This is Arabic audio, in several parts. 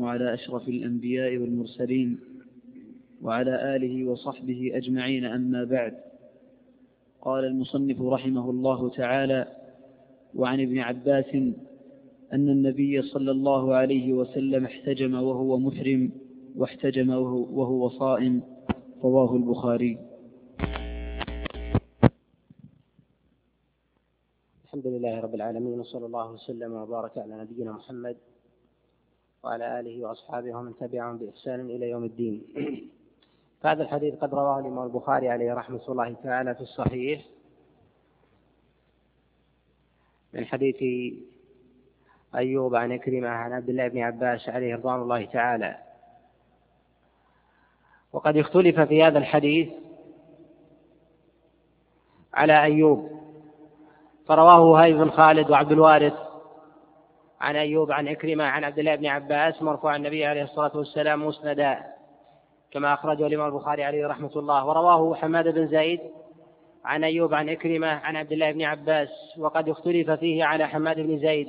على أشرف الأنبياء والمرسلين وعلى آله وصحبه أجمعين. أما بعد قال المصنف رحمه الله تعالى وعن ابن عباس أن النبي صلى الله عليه وسلم احتجم وهو محرم واحتجم وهو صائم. رواه البخاري. الحمد لله رب العالمين وصلى الله وسلم وبارك على نبينا محمد وعلى آله وأصحابه ومن تبعهم بإحسان إلى يوم الدين. فهذا الحديث قد رواه الإمام البخاري عليه رحمة الله تعالى في الصحيح. من حديث أيوب عن إكرمة عن عبد الله بن عباس عليه رضوان الله تعالى. وقد اختلف في هذا الحديث على أيوب. فرواه هاي بن خالد وعبد الوارث عن أيوب عن إكرمة عن عبد الله بن عباس مرفوع النبي عليه الصلاة والسلام مسندا. كما أخرجه الإمام البخاري عليه رحمة الله. ورواه حماد بن زيد عن أيوب عن إكرمة عن عبد الله بن عباس. وقد اختلف فيه على حماد بن زيد.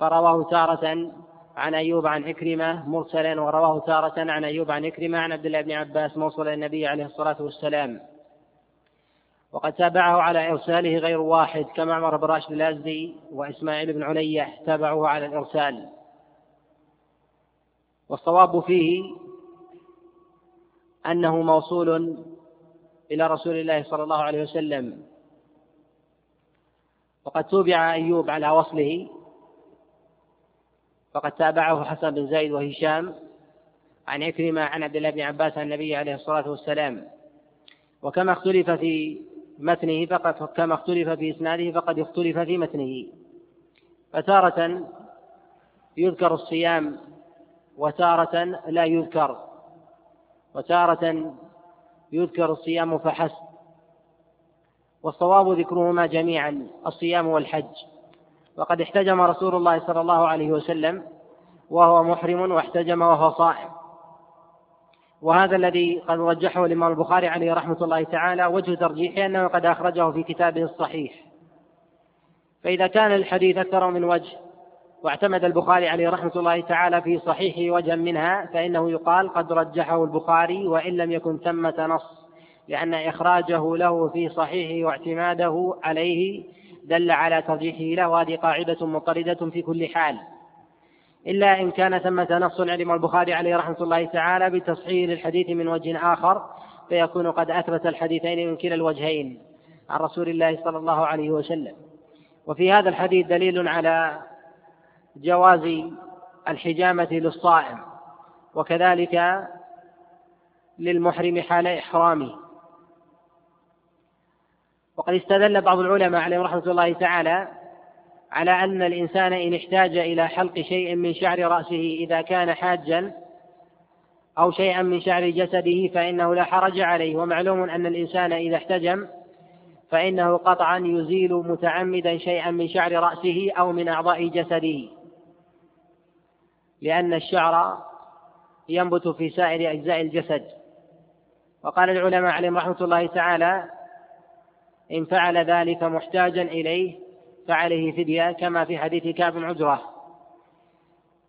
فرواه تارة عن أيوب عن إكرمة مرسلا. ورواه تارة عن أيوب عن إكرمة عن عبد الله بن عباس موصلا النبي عليه الصلاة والسلام. وقد تابعه على إرساله غير واحد كمعمر بن راشد الأزدي وإسماعيل بن علية تابعوه على الإرسال. والصواب فيه أنه موصول إلى رسول الله صلى الله عليه وسلم. وقد توبع أيوب على وصله. فقد تابعه حسن بن زيد وهشام عن عكرمة عن عبد الله بن عباس عن النبي عليه الصلاة والسلام. وكما اختلف في متنه فقد كما اختلف في إسناده فقد اختلف في متنه. فتارة يذكر الصيام وتارة لا يذكر. وتارة يذكر الصيام فحسب. والصواب ذكرهما جميعا الصيام والحج. وقد احتجم رسول الله صلى الله عليه وسلم وهو محرم واحتجم وهو صائم. وهذا الذي قد رجحه الإمام البخاري عليه رحمة الله تعالى وجه ترجيحه أنه قد أخرجه في كتابه الصحيح فإذا كان الحديث أكثر من وجه واعتمد البخاري عليه رحمة الله تعالى في صحيحه وجها منها فإنه يقال قد رجحه البخاري وإن لم يكن ثمة نص لأن إخراجه له في صحيحه واعتماده عليه دل على ترجيحه له. وهذه قاعدة مطردة في كل حال. إلا إن كان ثمة نص علم البخاري عليه رحمة الله تعالى بتصحيح للحديث من وجه آخر فيكون قد أثبت الحديثين من كلا الوجهين عن رسول الله صلى الله عليه وسلم. وفي هذا الحديث دليل على جواز الحجامة للصائم وكذلك للمحرم حال إحرامه. وقد استدل بعض العلماء عليهم رحمة الله تعالى على أن الإنسان إن احتاج إلى حلق شيء من شعر رأسه إذا كان حاجا أو شيئا من شعر جسده فإنه لا حرج عليه. ومعلوم أن الإنسان إذا احتجم فإنه قطعا يزيل متعمدا شيئا من شعر رأسه أو من أعضاء جسده لأن الشعر ينبت في سائر أجزاء الجسد. وقال العلماء عليهم رحمة الله تعالى إن فعل ذلك محتاجا إليه فعليه فدية كما في حديث كعب عجرة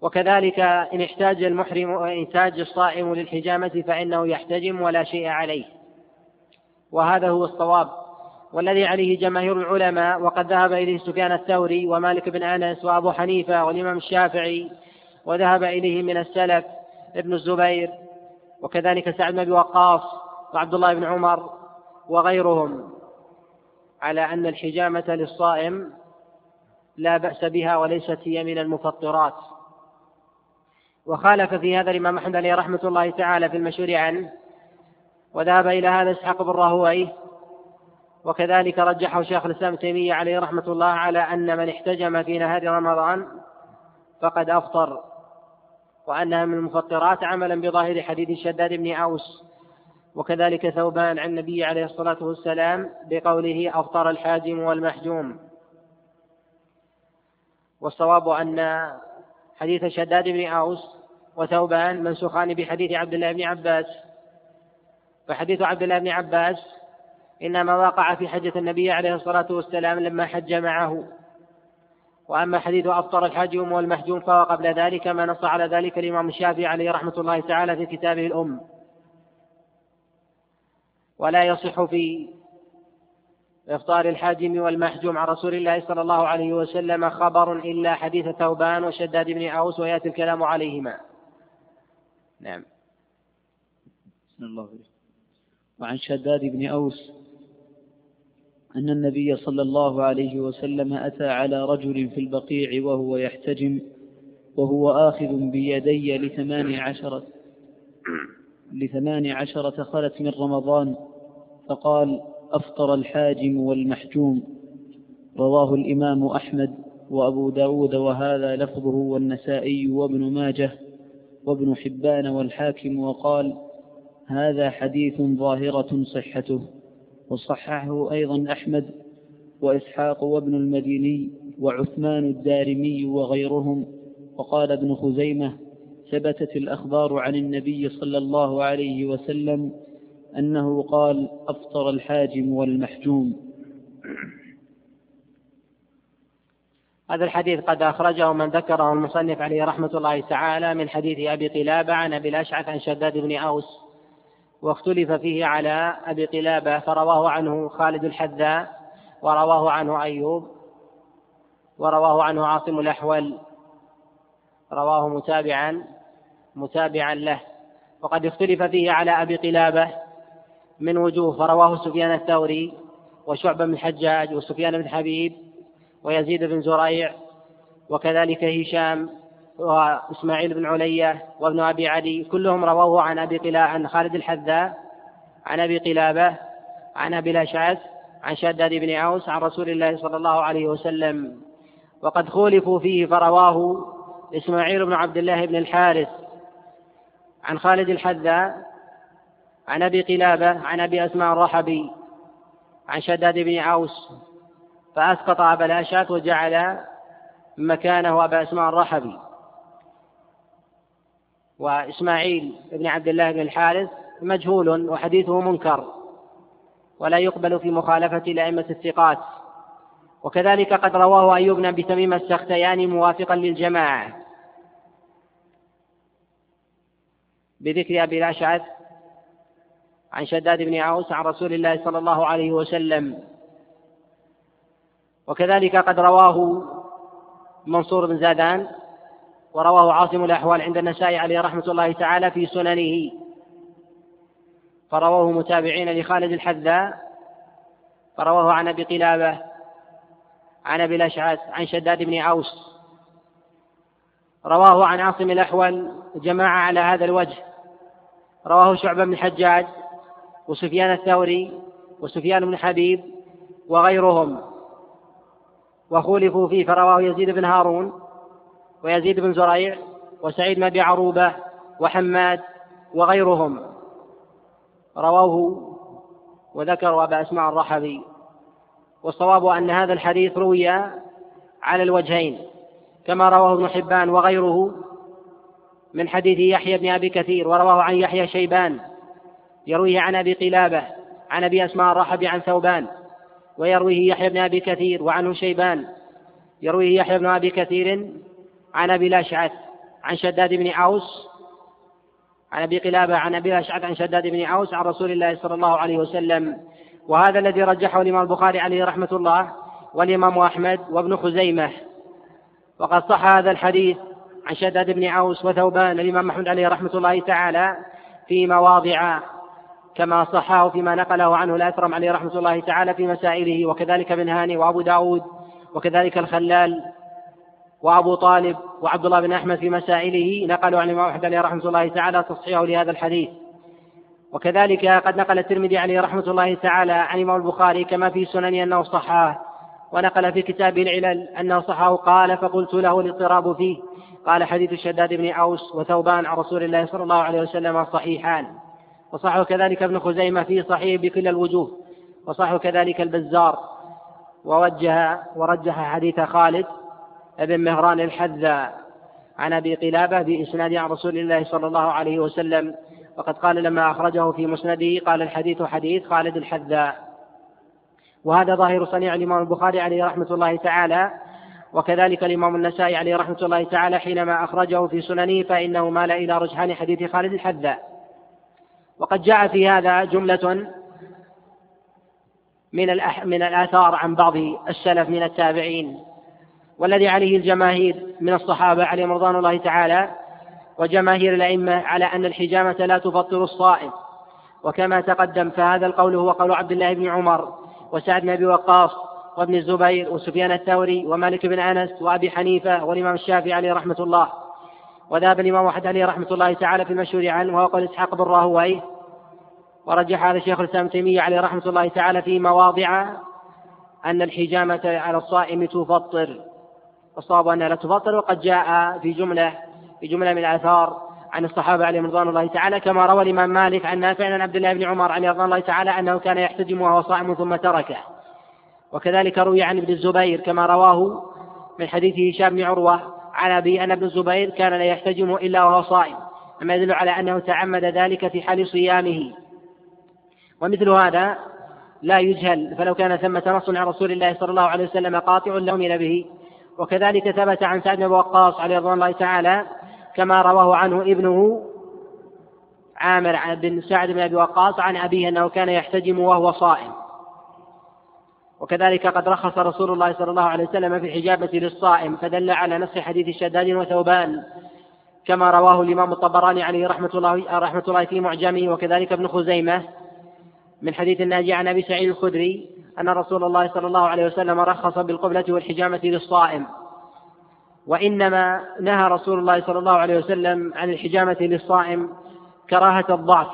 وكذلك إن احتاج المحرم إن احتاج الصائم للحجامة فإنه يحتجم ولا شيء عليه. وهذا هو الصواب. والذي عليه جماهير العلماء وقد ذهب إليه سفيان الثوري ومالك بن أنس وأبو حنيفة والإمام الشافعي وذهب إليه من السلف ابن الزبير وكذلك سعد بن أبي وقاص وعبد الله بن عمر وغيرهم على أن الحجامة للصائم لا بأس بها وليست هي من المفطرات. وخالف في هذا الإمام أحمد عليه رحمة الله تعالى في المشهور عنه وذهب إلى هذا إسحاق بن راهوي وكذلك رجحه شيخ الإسلام تيمية عليه رحمة الله على أن من احتجم في نهار رمضان فقد أفطر وأنها من المفطرات عملا بظاهر حديث شداد بن أوس وكذلك ثوبان عن النبي عليه الصلاة والسلام بقوله أفطر الحاجم والمحجوم. والصواب أن حديث شداد بن أوس وثوبان منسوخان بحديث عبد الله بن عباس. فحديث عبد الله بن عباس إنما وقع في حجة النبي عليه الصلاة والسلام لما حج معه. وأما حديث أفطر الحاجم والمحجوم فهو قبل ذلك ما نص على ذلك الإمام الشافعي عليه رحمة الله تعالى في كتابه الأم. ولا يصح في إفطار الحاجم والمحجوم عن رسول الله صلى الله عليه وسلم خبر إلا حديث ثوبان وشداد بن أوس ويأتي الكلام عليهما. نعم. الله وعن شداد بن أوس أن النبي صلى الله عليه وسلم أتى على رجل في البقيع وهو يحتجم وهو آخذ بيدي لثمان عشرة لثمان عشرة خلت من رمضان فقال أفطر الحاجم والمحجوم. رواه الإمام أحمد وأبو داود وهذا لفظه والنسائي وابن ماجه وابن حبان والحاكم وقال هذا حديث ظاهرة صحته. وصححه أيضا أحمد وإسحاق وابن المديني وعثمان الدارمي وغيرهم. وقال ابن خزيمة ثبتت الأخبار عن النبي صلى الله عليه وسلم أنه قال أفطر الحاجم والمحجوم. هذا الحديث قد أخرجه من ذكره المصنف عليه رحمة الله تعالى من حديث أبي قلابة عن أبي الأشعث عن شداد بن أوس واختلف فيه على أبي قلابة فرواه عنه خالد الحذاء ورواه عنه أيوب ورواه عنه عاصم الأحول رواه متابعا متابعا له. وقد اختلف فيه على أبي قلابة من وجوه فرواه سفيان الثوري وشعبة بن الحجاج وسفيان بن حبيب ويزيد بن زريع وكذلك هشام وإسماعيل بن علية وابن أبي عدي كلهم رووه عن أبي قلابة عن خالد الحذاء عن أبي قلابة عن أبي الأشعث عن شداد بن أوس عن رسول الله صلى الله عليه وسلم. وقد خولفوا فيه فرواه إسماعيل بن عبد الله بن الحارث عن خالد الحذاء عن أبي قلابة عن أبي أسماء الرحبي عن شداد بن أوس فأسقط أبا الأشعث وجعل مكانه أبا أسماء الرحبي وإسماعيل بن عبد الله بن الحارث مجهول وحديثه منكر ولا يقبل في مخالفة لأئمة الثقات. وكذلك قد رواه أيوب بن أبي تميم السختياني موافقا للجماعة. بذكر أبي الأشعث عن شداد بن عوس عن رسول الله صلى الله عليه وسلم. وكذلك قد رواه منصور بن زادان ورواه عاصم الأحوال عند النسائي عليه رحمة الله تعالى في سننه. فرواه متابعين لخالد الحذاء فرواه عن أبي قلابة عن أبي الأشعث عن شداد بن عوس. رواه عن عاصم الأحول جماعة على هذا الوجه. رواه شعبة بن الحجاج وسفيان الثوري وسفيان بن حبيب وغيرهم. وخولفوا فيه فرواه يزيد بن هارون ويزيد بن زريع وسعيد بن أبي عروبة وحماد وغيرهم. رووه وذكروا أبا أسماء الرحبي. والصواب أن هذا الحديث روي على الوجهين كما رواه ابن حبان وغيره من حديث يحيى بن أبي كثير ورواه عن يحيى شيبان يرويه عن أبي قلابة عن أبي أسماء الرحبي عن ثوبان ويرويه يحيى بن أبي كثير وعنه شيبان يرويه يحيى بن أبي كثير عن أبي الأشعث عن شداد بن أوس عن أبي قلابة عن أبي الأشعث عن شداد بن أوس عن رسول الله صلى الله عليه وسلم. وهذا الذي رجحه الإمام البخاري عليه رحمة الله والإمام أحمد وابن خزيمة. وقد صح هذا الحديث عن شداد بن أوس وثوبان الإمام محمد عليه رحمة الله تعالى في مواضع كما صحاه فيما نقله عنه الأثرم عليه رحمة الله تعالى في مسائله وكذلك ابن هاني وأبو داود وكذلك الخلال وأبو طالب وعبد الله بن أحمد في مسائله نقلوا عن الإمام أحمد عليه رحمة الله تعالى تصحيحه لهذا الحديث. وكذلك قد نقل الترمذي عليه رحمة الله تعالى عن الإمام البخاري كما في سنن أنه صحاه ونقل في كتابه العلل أنه صحاه قال فقلت له الاضطراب فيه قال حديث الشداد بن أوس وثوبان عن رسول الله صلى الله عليه وسلم صحيحان وصحه كذلك ابن خزيمة في صحيح بكل الوجوه وصحه كذلك البزار ووجه ورجح حديث خالد بن مهران الحذا عن أبي قلابة بإسناد عن رسول الله صلى الله عليه وسلم وقد قال لما أخرجه في مسنده قال الحديث حديث خالد الحذاء. وهذا ظاهر صنيع الإمام البخاري عليه رحمة الله تعالى وكذلك الإمام النسائي عليه رحمة الله تعالى حينما أخرجه في سننه فإنه مال إلى رجحان حديث خالد الحذاء. وقد جاء في هذا جملة من من الآثار عن بعض السلف من التابعين والذي عليه الجماهير من الصحابة عليهم رضوان الله تعالى وجماهير الأئمة على أن الحجامة لا تفطر الصائم. وكما تقدم فهذا القول هو قول عبد الله بن عمر وسعد بن أبي وقاص وابن الزبير وسفيان الثوري ومالك بن أنس وأبي حنيفة والإمام الشافعي عليه رحمة الله. وذهب الإمام أحمد عليه رحمة الله تعالى في المشهور عنه وهو قول إسحاق بن راهويه ورجح هذا الشيخ الإسلام تيمية عليه رحمة الله تعالى في مواضع أن الحجامة على الصائم تفطر. الصواب أنها لا تفطر وقد جاء في جملة في جملة من الآثار عن الصحابة عليهم رضوان الله تعالى كما روى الإمام مالك عن نافع عن عبد الله بن عمر عليه رضوان الله تعالى أنه كان يحتجم وهو صائم ثم تركه. وكذلك روي عن ابن الزبير كما رواه من حديث هشام بن عروة عن أبي أن ابن الزبير كان لا يحتجم إلا وهو صائم مما يدل على أنه تعمد ذلك في حال صيامه. ومثل هذا لا يجهل فلو كان ثمة نص عن رسول الله صلى الله عليه وسلم قاطع لأمن به. وكذلك ثبت عن سعد بن وقاص عليه رضوان الله تعالى كما رواه عنه ابنه عامر بن سعد بن أبي وقاص عن أبيه أنه كان يحتجم وهو صائم. وكذلك قد رخص رسول الله صلى الله عليه وسلم في الحجابة للصائم فدل على نص حديث شداد وثوبان كما رواه الإمام الطبراني عليه رحمة الله رحمة الله في معجمه وكذلك ابن خزيمة من حديث الناجي عن أبي سعيد الخدري أن رسول الله صلى الله عليه وسلم رخص بالقبلة والحجامة للصائم. وإنما نهى رسول الله صلى الله عليه وسلم عن الحجامة للصائم كراهة الضعف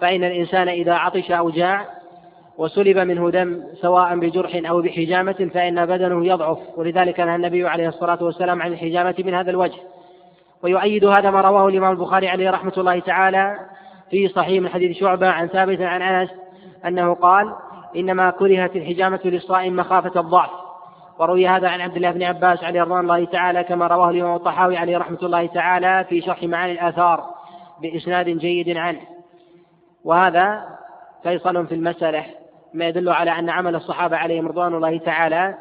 فإن الإنسان إذا عطش أو جاع وسلب منه دم سواء بجرح أو بحجامة فإن بدنه يضعف. ولذلك نهى النبي عليه الصلاة والسلام عن الحجامة من هذا الوجه. ويؤيد هذا ما رواه الإمام البخاري عليه رحمة الله تعالى في صحيح من حديث شعبة عن ثابت عن أنس أنه قال إنما كرهت الحجامة للصائم مخافة الضعف. وروي هذا عن عبد الله بن عباس عليه رضوان الله تعالى كما رواه الإمام الطحاوي عليه رحمة الله تعالى في شرح معاني الآثار بإسناد جيد عنه. وهذا فيصل في المسألة. ما يدل على أن عمل الصحابة عليهم رضوان الله تعالى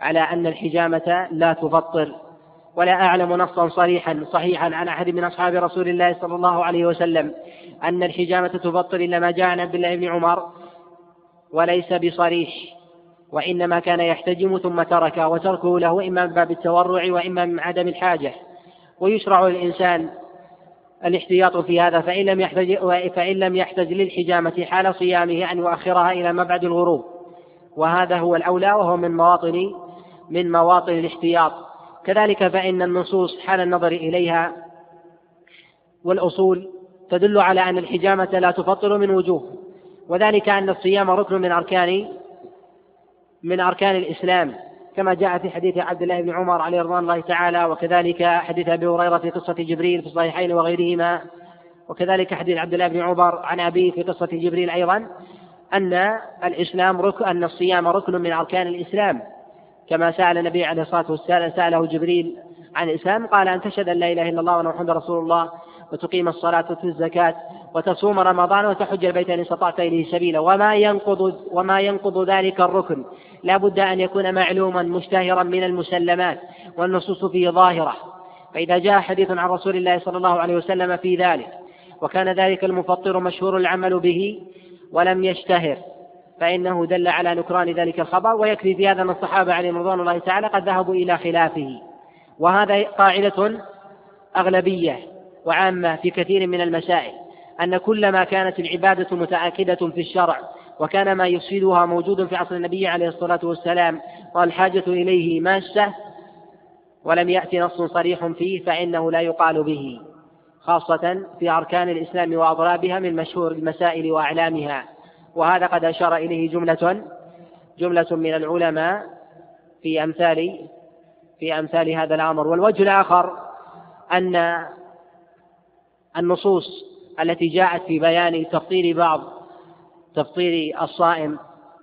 على أن الحجامة لا تفطر. ولا أعلم نصا صريحا صحيحا عن أحد من أصحاب رسول الله صلى الله عليه وسلم أن الحجامة تفطر إلا ما جاء عن عبد الله بن عمر وليس بصريح وإنما كان يحتجم ثم ترك وتركه له إما من باب التورع وإما من عدم الحاجة. ويشرع للإنسان الاحتياط في هذا فإن لم يحتج فإن لم يحتج للحجامة حال صيامه أن يؤخرها إلى مبعد الغروب. وهذا هو الأولى وهو من مواطن من مواطن الاحتياط. كذلك فإن النصوص حال النظر إليها والأصول تدل على أن الحجامة لا تفطر من وجوه. وذلك أن الصيام ركن من أركان من أركان الإسلام. كما جاء في حديث عبد الله بن عمر عليه رضوان الله تعالى وكذلك حديث أبي هريرة في قصة جبريل في الصحيحين وغيرهما وكذلك حديث عبد الله بن عمر عن أبيه في قصة جبريل أيضا أن الإسلام ركن أن الصيام ركن من أركان الإسلام. كما سأل النبي عليه الصلاة والسلام سأله جبريل عن الإسلام قال أن تشهد أن لا إله إلا الله وأن محمدا رسول الله. وتقيم الصلاة وتؤتي الزكاة وتصوم رمضان وتحج البيت إن استطعت إليه سبيلا. وما ينقض وما ينقض ذلك الركن. لا بد أن يكون معلوما مشتهرا من المسلمات والنصوص فيه ظاهرة. فإذا جاء حديث عن رسول الله صلى الله عليه وسلم في ذلك وكان ذلك المفطر مشهور العمل به ولم يشتهر فإنه دل على نكران ذلك الخبر ويكفي في هذا أن الصحابة عليهم رضوان الله تعالى قد ذهبوا إلى خلافه. وهذا قاعدة أغلبية. وعامة في كثير من المسائل أن كلما كانت العبادة متأكدة في الشرع وكان ما يفسدها موجود في عصر النبي عليه الصلاة والسلام والحاجة إليه ماسة ولم يأتي نص صريح فيه فإنه لا يقال به خاصة في أركان الإسلام وأضرابها من مشهور المسائل وأعلامها. وهذا قد أشار إليه جملة جملة من العلماء في أمثال في أمثال هذا الأمر. والوجه الآخر أن النصوص التي جاءت في بيان تفطير بعض تفطير الصائم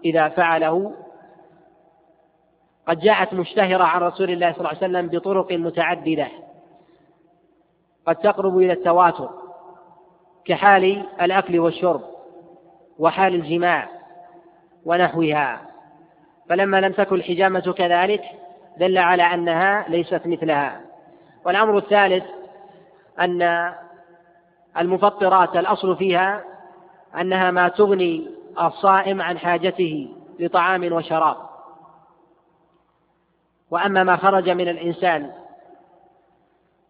إذا فعله. قد جاءت مشتهرة عن رسول الله صلى الله عليه وسلم بطرق متعددة. قد تقرب إلى التواتر كحال الأكل والشرب وحال الجماع ونحوها. فلما لم تكن الحجامة كذلك دل على أنها ليست مثلها. والأمر الثالث أن المفطرات الأصل فيها أنها ما تغني الصائم عن حاجته لطعام وشراب. وأما ما خرج من الإنسان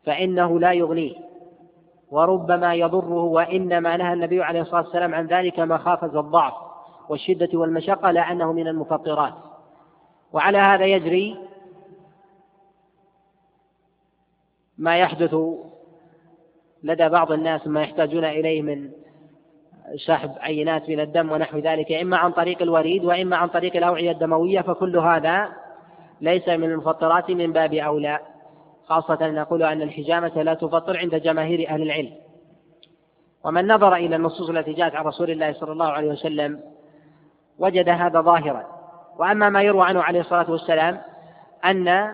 فإنه لا يغنيه وربما يضره وإنما نهى النبي عليه الصلاة والسلام عن ذلك مخافة الضعف والشدة والمشقة لا أنه من المفطرات. وعلى هذا يجري ما يحدث لدى بعض الناس ما يحتاجون إليه من سحب عينات من الدم ونحو ذلك إما عن طريق الوريد وإما عن طريق الأوعية الدموية فكل هذا ليس من المفطرات من باب أولى. خاصة نقول أن الحجامة لا تفطر عند جماهير أهل العلم. ومن نظر إلى النصوص التي جاءت عن رسول الله صلى الله عليه وسلم وجد هذا ظاهرا. وأما ما يروى عنه عليه الصلاة والسلام أن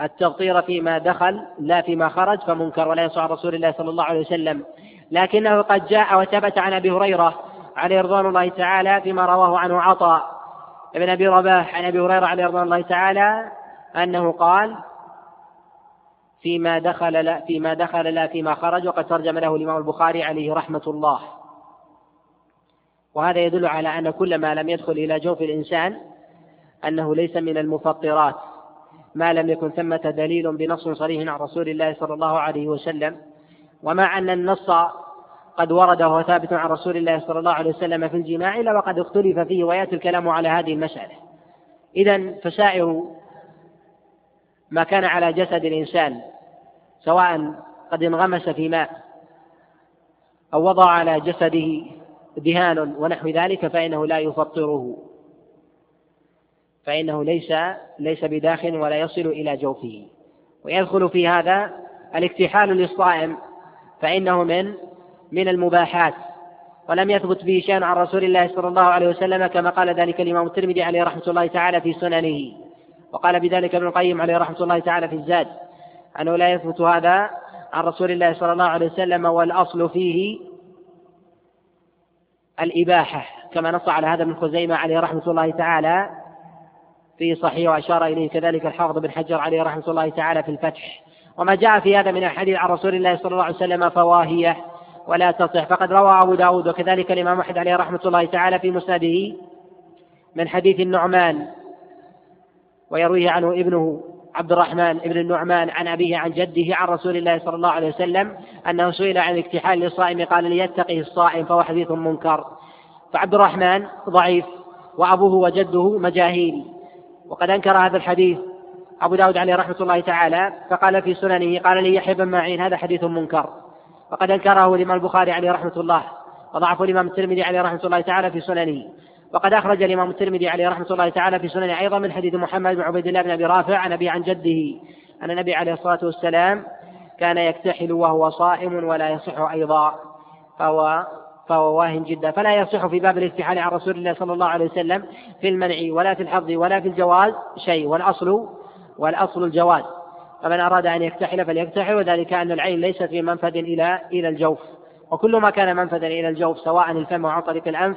التغطير فيما دخل لا فيما خرج فمنكر ولا يصح عن رسول الله صلى الله عليه وسلم. لكنه قد جاء وثبت عن أبي هريرة عليه رضوان الله تعالى فيما رواه عنه عطاء ابن أبي رباح عن أبي هريرة عليه رضوان الله تعالى أنه قال فيما دخل لا فيما دخل لا فيما خرج وقد ترجم له الإمام البخاري عليه رحمة الله. وهذا يدل على أن كل ما لم يدخل إلى جوف الإنسان أنه ليس من المفطرات. ما لم يكن ثمة دليل بنص صريح عن رسول الله صلى الله عليه وسلم ومع أن النص قد ورد وهو ثابت عن رسول الله صلى الله عليه وسلم في الجماع إلا وقد اختلف فيه ويأتي الكلام على هذه المسألة. إذا فسائر ما كان على جسد الإنسان سواء قد انغمس في ماء أو وضع على جسده دهان ونحو ذلك فإنه لا يفطره. فإنه ليس ليس بداخل ولا يصل إلى جوفه. ويدخل في هذا الاكتحال للصائم فإنه من من المباحات. ولم يثبت به شيء عن رسول الله صلى الله عليه وسلم كما قال ذلك الإمام الترمذي عليه رحمة الله تعالى في سننه. وقال بذلك ابن القيم عليه رحمة الله تعالى في الزاد أنه لا يثبت هذا عن رسول الله صلى الله عليه وسلم والأصل فيه الإباحة كما نص على هذا ابن خزيمة عليه رحمة الله تعالى في صحيح وأشار إليه كذلك الحافظ بن حجر عليه رحمة الله تعالى في الفتح. وما جاء في هذا من الحديث عن رسول الله صلى الله عليه وسلم فواهية ولا تصح. فقد روى أبو داود وكذلك الإمام أحمد عليه رحمة الله تعالى في مسنده من حديث النعمان ويرويه عنه ابنه عبد الرحمن بن النعمان عن أبيه عن جده عن رسول الله صلى الله عليه وسلم أنه سئل عن الاكتحال للصائم قال ليتقه الصائم فهو حديث منكر. فعبد الرحمن ضعيف وأبوه وجده مجاهيل. وقد أنكر هذا الحديث أبو داود عليه رحمة الله تعالى فقال في سننه قال لي يحيى بن معين هذا حديث منكر. وقد أنكره الإمام البخاري عليه رحمة الله وضعفه الإمام الترمذي عليه رحمة الله تعالى في سننه. وقد أخرج الإمام الترمذي عليه رحمة الله تعالى في سننه أيضا من حديث محمد بن عبيد الله بن أبي رافع عن أبي عن جده أن النبي عليه الصلاة والسلام كان يكتحل وهو صائم ولا يصح أيضا فهو فهو واهن جدا. فلا يصح في باب الاكتحال عن رسول الله صلى الله عليه وسلم في المنع ولا في الحظ ولا في الجواز شيء. والأصل والأصل الجواز. فمن أراد أن يكتحل فليكتحل وذلك أن العين ليست في منفذ إلى إلى الجوف. وكل ما كان منفذا إلى الجوف سواء الفم أو عن طريق الأنف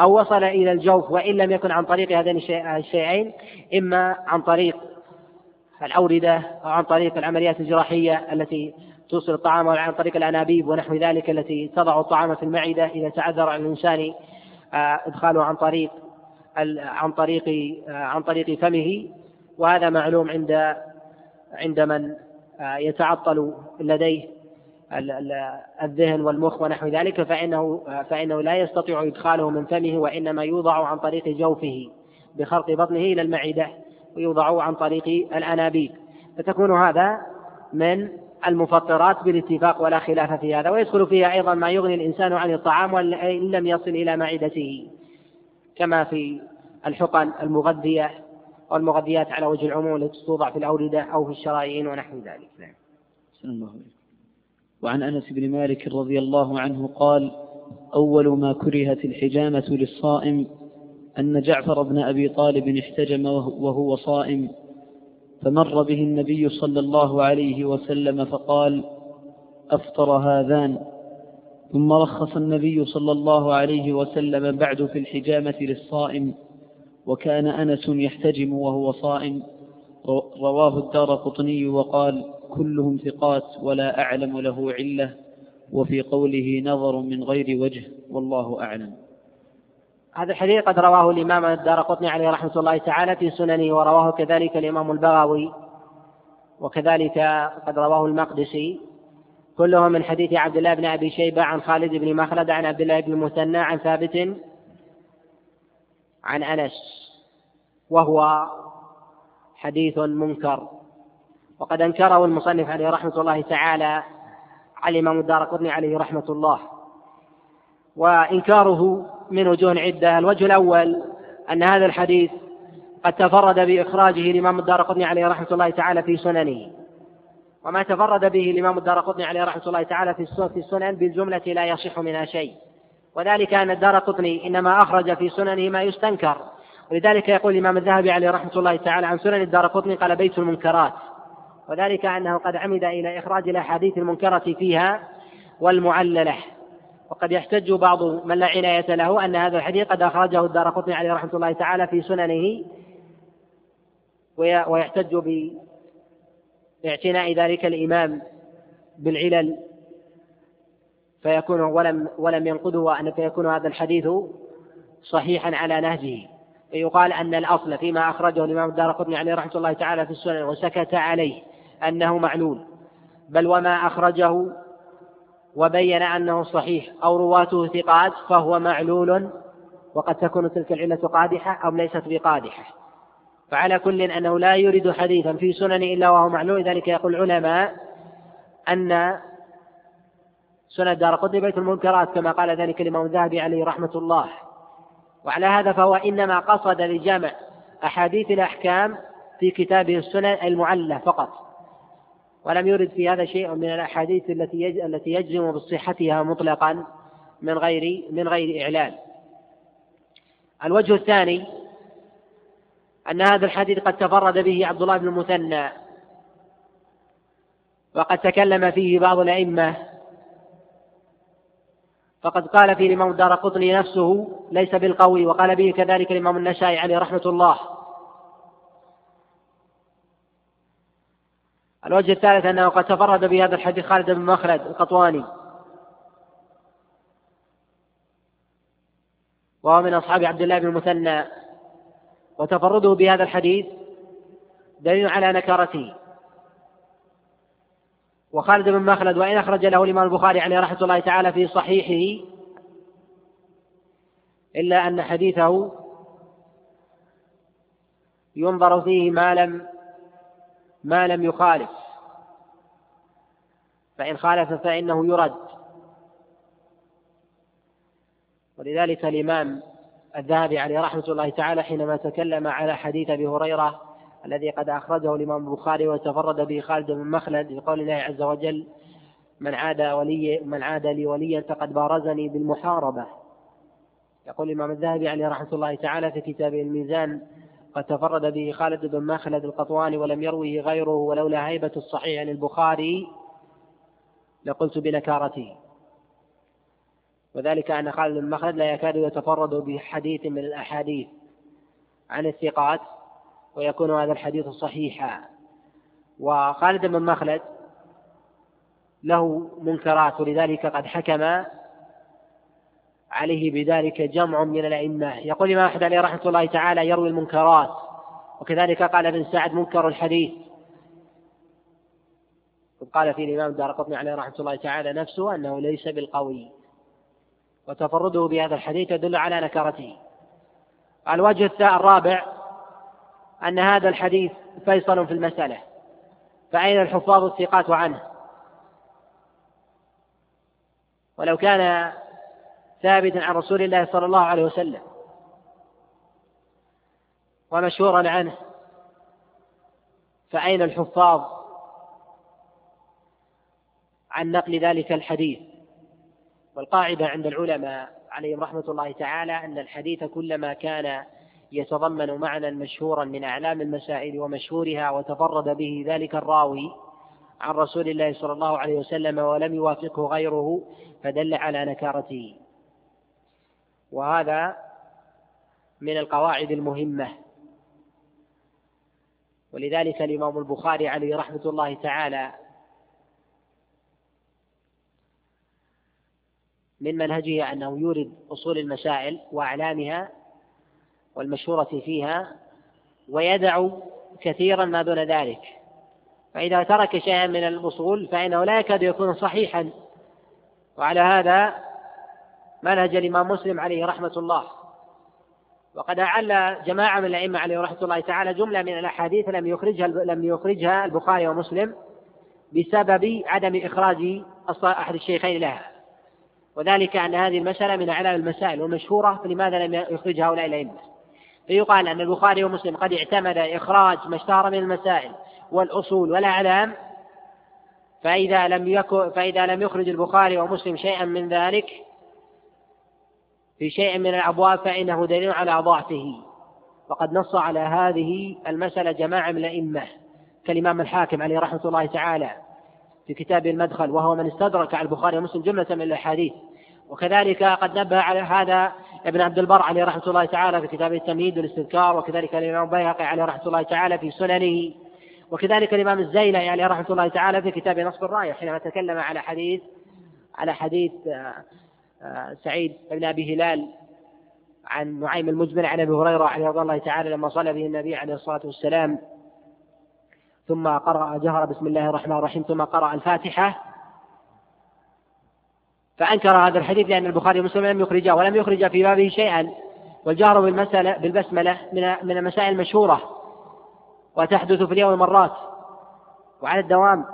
أو وصل إلى الجوف وإن لم يكن عن طريق هذين الشيئين إما عن طريق الأوردة أو عن طريق العمليات الجراحية التي توصل الطعام عن طريق الأنابيب ونحو ذلك التي تضع الطعام في المعدة إذا تعذر على الإنسان آه، إدخاله عن طريق عن طريق آه، عن طريق فمه. وهذا معلوم عند عند من آه، يتعطل لديه الذهن والمخ ونحو ذلك فإنه فإنه لا يستطيع إدخاله من فمه وإنما يوضع عن طريق جوفه بخرق بطنه إلى المعدة ويوضع عن طريق الأنابيب. فتكون هذا من المفطرات بالاتفاق ولا خلاف في هذا ويدخل فيها أيضا ما يغني الإنسان عن الطعام وإن لم يصل إلى معدته كما في الحقن المغذية والمغذيات على وجه العموم التي توضع في الأوردة أو في الشرايين ونحو ذلك. نعم. الله وعن أنس بن مالك رضي الله عنه قال أول ما كرهت الحجامة للصائم أن جعفر بن أبي طالب احتجم وهو صائم. فمر به النبي صلى الله عليه وسلم فقال أفطر هذان. ثم رخص النبي صلى الله عليه وسلم بعد في الحجامة للصائم وكان أنس يحتجم وهو صائم. رواه الدار قطني وقال كلهم ثقات ولا أعلم له علة وفي قوله نظر من غير وجه والله أعلم. هذا الحديث قد رواه الإمام الدار قطني عليه رحمة الله تعالى في سننه ورواه كذلك الإمام البغوي وكذلك قد رواه المقدسي. كلهم من حديث عبد الله بن أبي شيبة عن خالد بن مخلد عن عبد الله بن المثنى عن ثابت عن أنس. وهو حديث منكر. وقد أنكره المصنف عليه رحمة الله تعالى على الإمام الدار قطني عليه رحمة الله. وإنكاره من وجوه عدة الوجه الأول أن هذا الحديث قد تفرد بإخراجه الإمام الدار قطني عليه رحمة الله تعالى في سننه. وما تفرد به الإمام الدار قطني عليه رحمة الله تعالى في السنن بالجملة لا يصح منها شيء. وذلك أن الدار قطني إنما أخرج في سننه ما يستنكر. ولذلك يقول الإمام الذهبي عليه رحمة الله تعالى عن سنن الدار قطني قال بيت المنكرات. وذلك أنه قد عمد إلى إخراج الأحاديث المنكرة فيها والمعللة. وقد يحتج بعض من لا عناية له أن هذا الحديث قد أخرجه الدار قطني عليه رحمة الله تعالى في سننه ويحتج باعتناء ذلك الإمام بالعلل فيكون ولم ولم ينقده أن فيكون هذا الحديث صحيحا على نهجه. فيقال أن الأصل فيما أخرجه الإمام الدار قطني عليه رحمة الله تعالى في السنن وسكت عليه أنه معلول. بل وما أخرجه وبين أنه صحيح أو رواته ثقات فهو معلول وقد تكون تلك العلة قادحة أو ليست بقادحة. فعلى كل أنه لا يريد حديثا في سنن إلا وهو معلول ذلك يقول العلماء أن سنن دار قطني بيت المنكرات كما قال ذلك الإمام الذهبي عليه رحمة الله. وعلى هذا فهو إنما قصد لجمع أحاديث الأحكام في كتابه السنن المعلة فقط. ولم يرد في هذا شيء من الأحاديث التي التي يجزم بصحتها مطلقا من غير من غير إعلان. الوجه الثاني أن هذا الحديث قد تفرد به عبد الله بن المثنى وقد تكلم فيه بعض الأئمة فقد قال فيه الإمام الدار قطني نفسه ليس بالقوي وقال به كذلك الإمام النسائي عليه رحمة الله الوجه الثالث أنه قد تفرد بهذا الحديث خالد بن مخلد القطواني. وهو من أصحاب عبد الله بن المثنى. وتفرده بهذا الحديث دليل على نكارته وخالد بن مخلد وإن أخرج له الإمام البخاري عليه رحمة الله تعالى في صحيحه إلا أن حديثه ينظر فيه ما لم ما لم يخالف. فإن خالف فإنه يرد. ولذلك الإمام الذهبي عليه رحمة الله تعالى حينما تكلم على حديث أبي هريرة الذي قد أخرجه الإمام البخاري وتفرد به خالد بن مخلد بقول الله عز وجل من عاد ولي من عاد لي وليا فقد بارزني بالمحاربة. يقول الإمام الذهبي عليه رحمة الله تعالى في كتابه الميزان قد تفرد به خالد بن مخلد القطواني ولم يروه غيره ولولا هيبة الصحيح عن البخاري لقلت بنكارته وذلك أن خالد بن مخلد لا يكاد يتفرد بحديث من الأحاديث عن الثقات ويكون هذا الحديث صحيحا. وخالد بن مخلد له منكرات ولذلك قد حكم عليه بذلك جمع من الأئمة. يقول الإمام أحمد عليه رحمة الله تعالى يروي المنكرات وكذلك قال ابن سعد منكر الحديث. قال في الإمام دار قطني عليه رحمة الله تعالى نفسه أنه ليس بالقوي. وتفرده بهذا الحديث يدل على نكرته. الوجه الرابع أن هذا الحديث فيصل في المسألة. فأين الحفاظ الثقات عنه؟ ولو كان ثابتا عن رسول الله صلى الله عليه وسلم. ومشهورا عنه فأين الحفاظ عن نقل ذلك الحديث؟ والقاعدة عند العلماء عليهم رحمة الله تعالى أن الحديث كلما كان يتضمن معنى مشهورا من أعلام المسائل ومشهورها وتفرد به ذلك الراوي عن رسول الله صلى الله عليه وسلم ولم يوافقه غيره فدل على نكارته. وهذا من القواعد المهمة. ولذلك الإمام البخاري عليه رحمة الله تعالى من منهجه أنه يورد أصول المسائل وأعلامها والمشهورة فيها ويدع كثيرا ما دون ذلك. فإذا ترك شيئا من الأصول فإنه لا يكاد يكون صحيحا. وعلى هذا منهج الإمام مسلم عليه رحمة الله. وقد أعل جماعة من الأئمة عليه رحمة الله تعالى جملة من الأحاديث لم يخرجها لم يخرجها البخاري ومسلم بسبب عدم إخراج أحد الشيخين لها. وذلك أن هذه المسألة من أعلام المسائل والمشهورة فلماذا لم يخرجها هؤلاء الأئمة؟ فيقال أن البخاري ومسلم قد اعتمد إخراج ما اشتهر من المسائل والأصول والأعلام فإذا لم يكن فإذا لم يخرج البخاري ومسلم شيئا من ذلك في شيء من الأبواب فإنه دليل على ضعفه. وقد نص على هذه المسألة جماعة من الأئمة كالإمام الحاكم عليه رحمة الله تعالى في كتاب المدخل وهو من استدرك على البخاري ومسلم جملة من الأحاديث. وكذلك قد نبه على هذا ابن عبد البر عليه رحمة الله تعالى في كتاب التمهيد والاستذكار وكذلك الإمام البيهقي عليه رحمة الله تعالى في سننه. وكذلك الإمام الزيلعي عليه رحمة الله تعالى في كتاب نصب الراية حينما تكلم على حديث على حديث سعيد بن أبي هلال عن نعيم المجمل عن أبي هريرة رضي الله تعالى لما صلى به النبي عليه الصلاة والسلام. ثم قرأ جهر بسم الله الرحمن الرحيم ثم قرأ الفاتحة. فأنكر هذا الحديث لأن البخاري ومسلم لم يخرجه ولم يخرج في بابه شيئا. والجهر بالمسألة بالبسملة من من المسائل المشهورة وتحدث في اليوم مرات وعلى الدوام.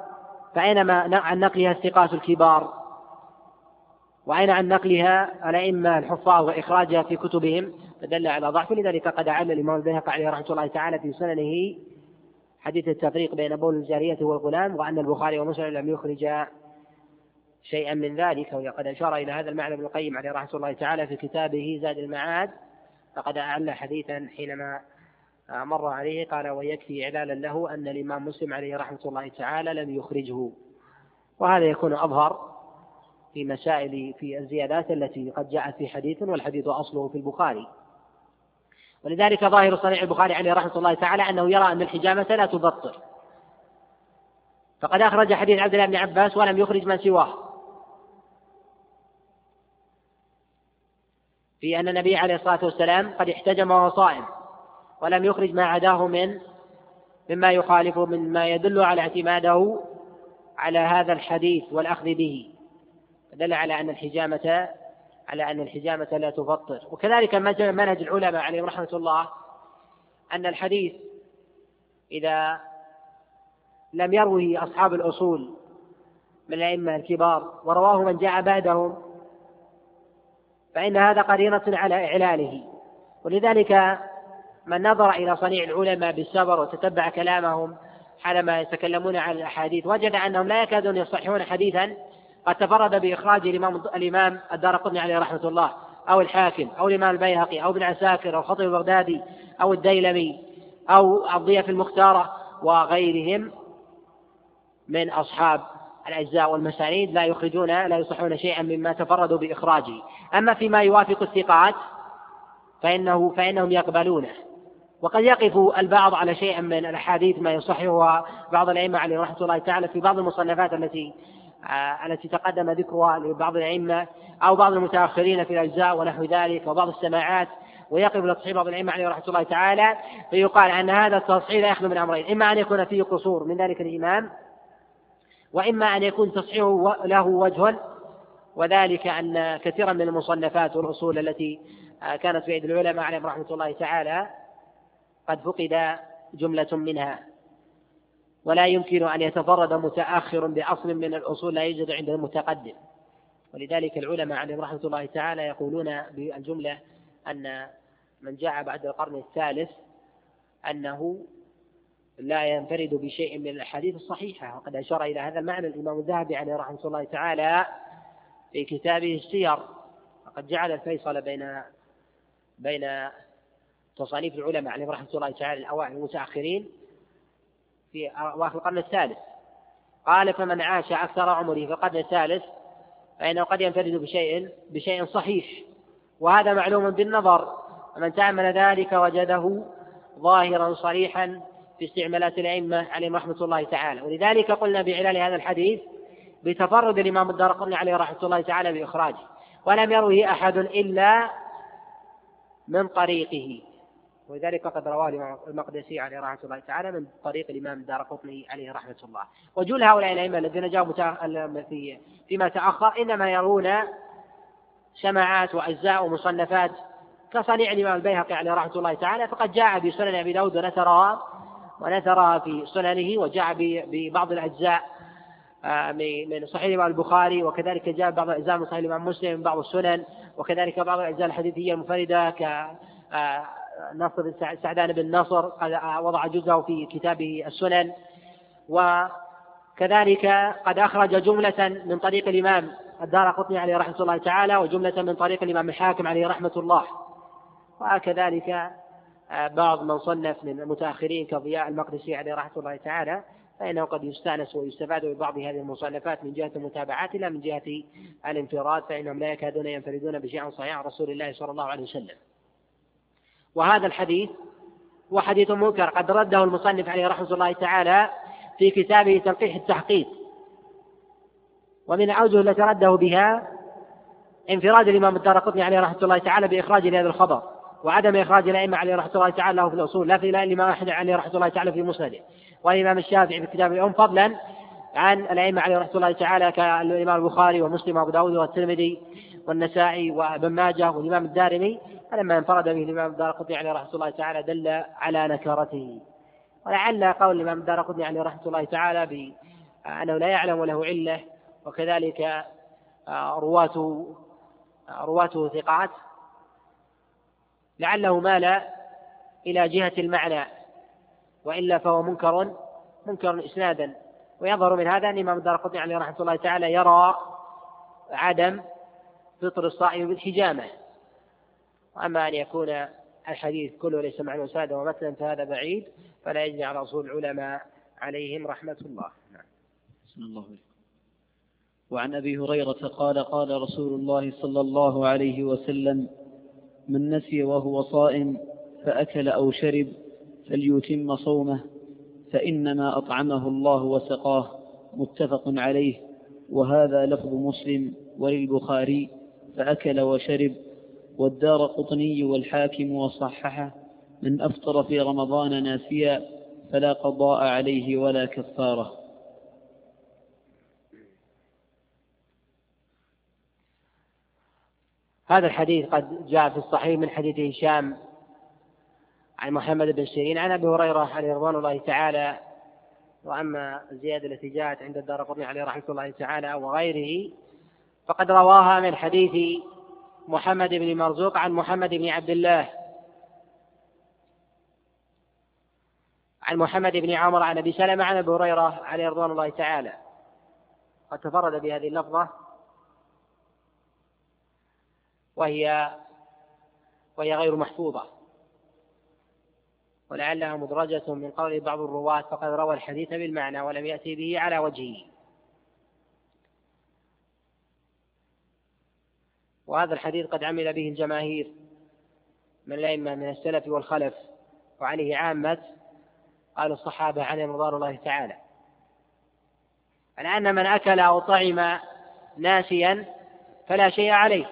فأينما عن نقلها الثقات الكبار وأين عن نقلها الأئمة الحفاظ وإخراجها في كتبهم فدل على ضعف. لذلك قد أعل الإمام البيهقي عليه رحمة الله تعالى في سننه حديث التفريق بين بول الجارية والغلام وأن البخاري ومسلم لم يخرجا شيئا من ذلك. وقد أشار إلى هذا المعنى ابن القيم عليه رحمة الله تعالى في كتابه زاد المعاد. فقد أعل حديثا حينما مر عليه قال ويكفي إعلالا له أن الإمام مسلم عليه رحمة الله تعالى لم يخرجه. وهذا يكون أظهر في مسائل في الزيادات التي قد جاءت في حديث والحديث أصله في البخاري. ولذلك ظاهر صنيع البخاري عليه رحمة الله تعالى أنه يرى أن الحجامة لا تبطل. فقد أخرج حديث عبد الله بن عباس ولم يخرج من سواه. في أن النبي عليه الصلاة والسلام قد احتجم وهو صائم ولم يخرج ما عداه من مما يخالف مما يدل على اعتماده على هذا الحديث والأخذ به. دل على أن الحجامة على أن الحجامة لا تفطر. وكذلك منهج العلماء عليهم رحمة الله أن الحديث إذا لم يروه أصحاب الأصول من الأئمة الكبار ورواه من جاء بعدهم فإن هذا قرينة على إعلاله. ولذلك من نظر إلى صنيع العلماء بالصبر وتتبع كلامهم حالما يتكلمون عن الأحاديث وجد أنهم لا يكادون يصححون حديثا قد تفرد بإخراج الإمام الإمام الدار قطني عليه رحمة الله أو الحاكم أو الإمام البيهقي أو ابن عساكر أو الخطيب البغدادي أو الديلمي أو الضيف المختارة وغيرهم من أصحاب الأجزاء والمسانيد لا يخرجون لا يصحون شيئا مما تفردوا بإخراجه. أما فيما يوافق الثقات فإنه فإنهم يقبلونه. وقد يقف البعض على شيء من الأحاديث ما يصححها بعض الأئمة عليه رحمة الله تعالى في بعض المصنفات التي التي تقدم ذكرها لبعض الأئمة أو بعض المتأخرين في الأجزاء ونحو ذلك وبعض السماعات ويقف لتصحيح بعض الأئمة عليه رحمة الله تعالى فيقال أن هذا التصحيح لا يخلو من أمرين إما أن يكون فيه قصور من ذلك الإمام وإما أن يكون تصحيحه له وجه وذلك أن كثيرا من المصنفات والأصول التي آه، كانت في أيدي العلماء عليهم رحمة الله تعالى قد فقد جملة منها. ولا يمكن أن يتفرد متأخر بأصل من الأصول لا يوجد عند المتقدم. ولذلك العلماء عليهم رحمة الله تعالى يقولون بالجملة أن من جاء بعد القرن الثالث أنه لا ينفرد بشيء من الأحاديث الصحيحة. وقد أشار إلى هذا المعنى الإمام الذهبي عليه رحمة الله تعالى في كتابه السير وقد جعل الفيصل بين بين تصانيف العلماء عليهم رحمة الله تعالى الأوائل المتأخرين. في أواخر القرن الثالث. قال فمن عاش أكثر عمره في القرن الثالث فإنه قد ينفرد بشيء بشيء صحيح وهذا معلوم بالنظر. ومن تأمل ذلك وجده ظاهرا صريحا في استعمالات الأئمة عليهم رحمة الله تعالى. ولذلك قلنا بعلال هذا الحديث بتفرد الإمام الدارقطني عليه رحمة الله تعالى بإخراجه ولم يروه أحد إلا من طريقه. ولذلك قد رواه المقدسي عليه رحمة الله تعالى من طريق الإمام الدارقطني عليه رحمة الله. وجل هؤلاء الأئمة الذين جاءوا في فيما تأخر إنما يرون سماعات وأجزاء ومصنفات كصنيع الإمام البيهقي عليه رحمة الله تعالى فقد جاء في سنن أبي داود ونثرها ونثرها في سننه وجاء ببعض الأجزاء آه، من صحيح الإمام البخاري وكذلك جاء بعض الأجزاء من صحيح الإمام مسلم بعض السنن وكذلك بعض الأجزاء الحديثية المنفردة ك آه، نصر سعدان بن نصر قد وضع جزءه في كتابه السنن. وكذلك قد أخرج جملة من طريق الإمام الدار قطني عليه رحمة الله تعالى وجملة من طريق الإمام الحاكم عليه رحمة الله. وكذلك بعض من صنف من المتأخرين كضياء المقدسي عليه رحمة الله تعالى فإنه قد يستأنس ويستفاد ببعض هذه المصنفات من جهة المتابعات لا من جهة الانفراد فإنهم لا يكادون ينفردون بشيء صحيح رسول الله صلى الله عليه وسلم. وهذا الحديث هو حديث منكر. قد رده المصنف عليه رحمة الله تعالى في كتابه تلقيح التحقيق. ومن الأوجه التي رده بها انفراد الإمام الدارقطني عليه رحمة الله تعالى بإخراج لهذا الخبر وعدم إخراج الأئمة عليه رحمة الله تعالى له في الأصول لا في الإمام أحمد عليه رحمة الله تعالى في مسنده والإمام الشافعي في كتاب الأم فضلا عن الأئمة عليه رحمة الله تعالى كالإمام البخاري ومسلم وأبو داود والترمذي والنسائي وابن ماجه والإمام الدارمي. فلما انفرد به الإمام الدارقطني عليه رحمة الله تعالى دل على نكرته. ولعل قول الإمام الدارقطني عليه رحمة الله تعالى بأنه لا يعلم له علة وكذلك رواة رواته ثقات. لعله مال إلى جهة المعنى وإلا فهو منكر منكر إسنادا. ويظهر من هذا أن الإمام الدارقطني عليه رحمة الله تعالى يرى عدم فطر الصائم بالحجامة. وأما أن يكون الحديث كله ليس معنى سادة ومثلا فهذا بعيد فلا يجري على أصول العلماء عليهم رحمة الله نعم. الله. وعن أبي هريرة قال قال رسول الله صلى الله عليه وسلم من نسي وهو صائم فأكل أو شرب فليتم صومه فإنما أطعمه الله وسقاه متفق عليه وهذا لفظ مسلم وللبخاري فأكل وشرب والدار قطني والحاكم وصححه من أفطر في رمضان ناسيا فلا قضاء عليه ولا كفارة. هذا الحديث قد جاء في الصحيح من حديث هشام عن محمد بن سيرين عن أبي هريرة عليه رضوان الله تعالى. وأما الزياده التي جاءت عند الدار قطني عليه رحمة الله تعالى وغيره فقد رواها من حديث محمد بن مرزوق عن محمد بن عبد الله. عن محمد بن عمر عن أبي سلمة عن أبي هريرة عليه رضوان الله تعالى. قد تفرد بهذه اللفظة. وهي وهي غير محفوظة. ولعلها مدرجة من قول بعض الرواة فقد روى الحديث بالمعنى ولم يأتي به على وجهه. وهذا الحديث قد عمل به الجماهير من الأئمة من السلف والخلف وعليه عامة قال الصحابة عليهم رضوان الله تعالى. أن من أكل أو طعم ناسيا فلا شيء عليه.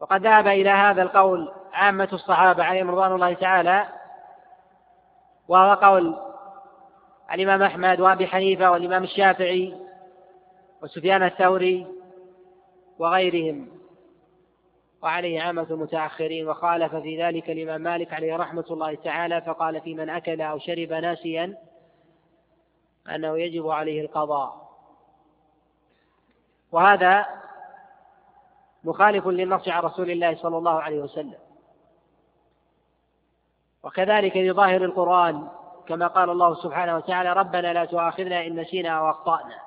وقد ذهب إلى هذا القول عامة الصحابة عليهم رضوان الله تعالى وهو قول الإمام أحمد وأبي حنيفة والإمام الشافعي وسفيان الثوري وغيرهم. وعليه عامة المتأخرين وخالف في ذلك الإمام مالك عليه رحمة الله تعالى فقال في من أكل أو شرب ناسيا أنه يجب عليه القضاء. وهذا مخالف للنص عن رسول الله صلى الله عليه وسلم. وكذلك لظاهر القرآن كما قال الله سبحانه وتعالى ربنا لا تؤاخذنا إن نسينا أو أخطأنا.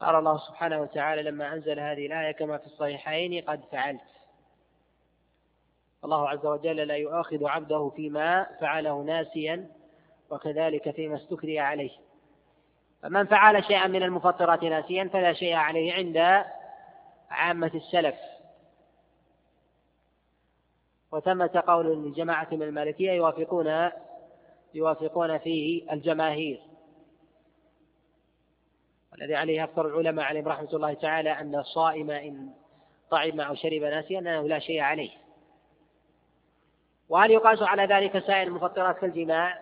قال الله سبحانه وتعالى لما أنزل هذه الآية كما في الصحيحين قد فعلت. الله عز وجل لا يؤاخذ عبده فيما فعله ناسيا وكذلك فيما استكري عليه. فمن فعل شيئا من المفطرات ناسيا فلا شيء عليه عند عامة السلف. وثمة قول لجماعة من المالكية يوافقون يوافقون فيه الجماهير. والذي عليه أكثر العلماء عليهم رحمة الله تعالى أن الصائم إن طعم أو شرب ناسيا أنه لا شيء عليه. وهل يقاس على ذلك سائر المفطرات كالجماع؟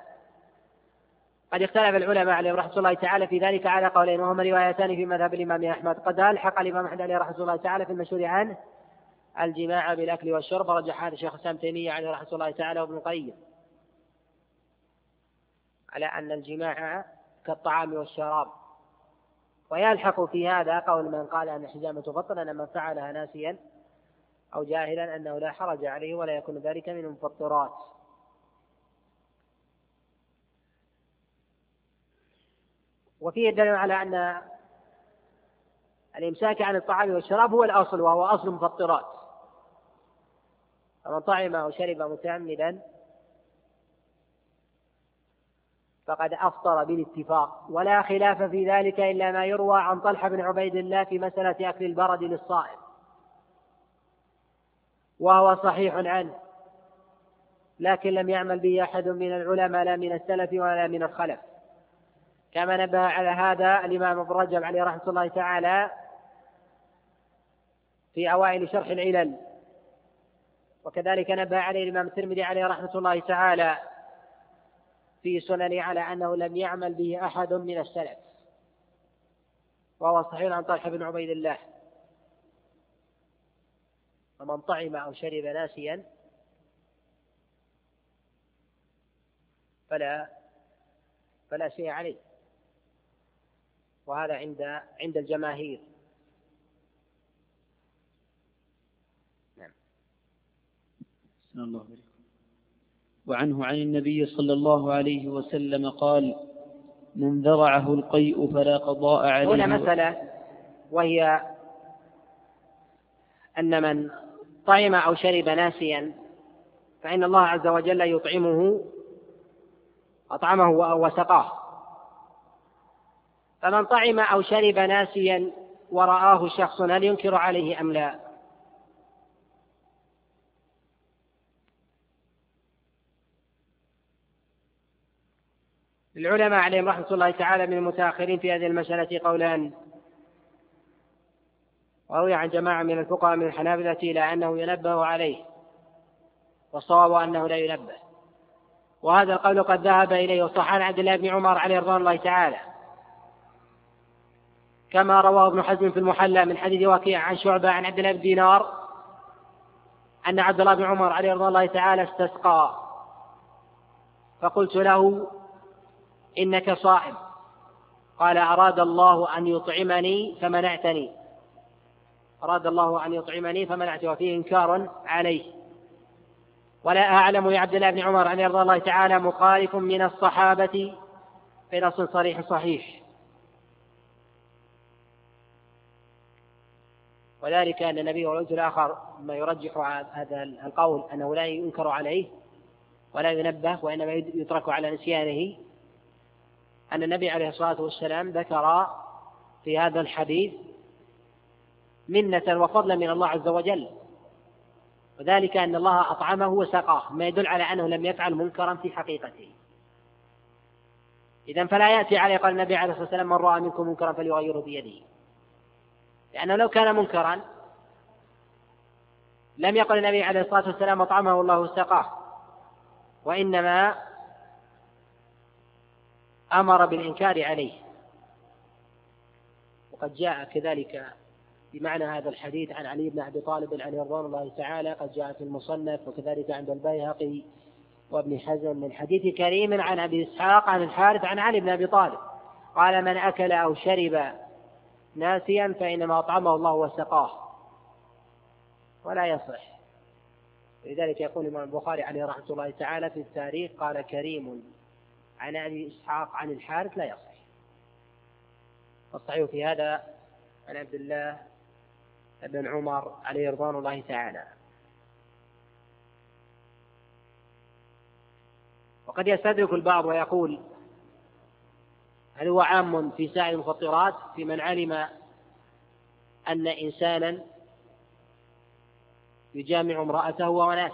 قد اختلف العلماء عليهم رحمة الله تعالى في ذلك على قولين وهما روايتان في مذهب الإمام أحمد. قد ألحق الإمام أحمد عليه رحمة الله تعالى في المشهور عنه الجماع بالأكل والشرب رجح هذا الشيخ الإسلام تيمية عليه رحمة الله تعالى وابن القيم. على أن الجماع كالطعام والشراب. ويلحق في هذا قول من قال أن الحجامة تفطر أن من فعلها ناسيا أو جاهلا أنه لا حرج عليه ولا يكون ذلك من المفطرات. وفيه دليل على أن الإمساك عن الطعام والشراب هو الأصل وهو أصل المفطرات. فمن طعم أو شرب متعمدا فقد أفطر بالاتفاق. ولا خلاف في ذلك إلا ما يروى عن طلحة بن عبيد الله في مسألة أكل البرد للصائم. وهو صحيح عنه لكن لم يعمل به أحد من العلماء لا من السلف ولا من الخلف. كما نبه على هذا الإمام ابن رجب عليه رحمة الله تعالى في أوائل شرح العلل. وكذلك نبه عليه الإمام الترمذي عليه رحمة الله تعالى في سننه على أنه لم يعمل به أحد من السلف. وهو صحيح عن طلحة بن عبيد الله. ومن طعم أو شرب ناسيا فلا فلا شيء عليه. وهذا عند عند الجماهير. نعم. الله عليكم وعنه عن النبي صلى الله عليه وسلم قال من ذرعه القيء فلا قضاء عليه هنا مسألة وهي أن من طعم أو شرب ناسيا فإن الله عز وجل يطعمه أطعمه وسقاه فمن طعم أو شرب ناسيا ورآه شخص هل ينكر عليه أم لا؟ للعلماء عليهم رحمة الله تعالى من المتأخرين في هذه المسألة قولان وروي عن جماعة من الفقهاء من الحنابلة إلى أنه ينبه عليه والصواب أنه لا ينبه. وهذا القول قد ذهب إليه وصح عن عبد الله بن عمر عليه رضوان الله تعالى. كما رواه ابن حزم في المحلى من حديث وكيع عن شعبة عن عبد الله بن دينار أن عبد الله بن عمر عليه رضوان الله تعالى استسقى فقلت له إنك صائم. قال أراد الله أن يطعمني فمنعتني. أراد الله أن يطعمني فمنعته وفيه إنكار عليه. ولا أعلم يا عبد الله بن عمر أن يرضى الله تعالى مخالف من الصحابة في نص صريح صحيح. وذلك أن النبي والوجه الآخر ما يرجح هذا القول أنه لا ينكر عليه ولا ينبه وإنما يترك على نسيانه. أن النبي عليه الصلاة والسلام ذكر في هذا الحديث منة وفضلا من الله عز وجل وذلك أن الله أطعمه وسقاه ما يدل على أنه لم يفعل منكرا في حقيقته. إذا فلا يأتي عليه قال النبي عليه الصلاة والسلام من رأى منكم منكرا فليغيره بيده. لأنه لو كان منكرا لم يقل النبي عليه الصلاة والسلام أطعمه الله وسقاه. وإنما أمر بالإنكار عليه. وقد جاء كذلك بمعنى هذا الحديث عن علي بن أبي طالب عليه رضوان الله تعالى قد جاء في المصنف وكذلك عند البيهقي وابن حزم من حديث كريم عن أبي إسحاق عن الحارث عن علي بن أبي طالب قال من أكل أو شرب ناسيا فإنما أطعمه الله وسقاه. ولا يصح. لذلك يقول الإمام البخاري عليه رحمة الله تعالى في التاريخ قال كريم عن أبي إسحاق عن الحارث لا يصح. والصحيح في هذا عن عبد الله بن عمر عليه رضوان الله تعالى. وقد يستدرك البعض ويقول هل هو عام في سائر المفطرات في من علم أن إنسانا يجامع امرأته وهو ناس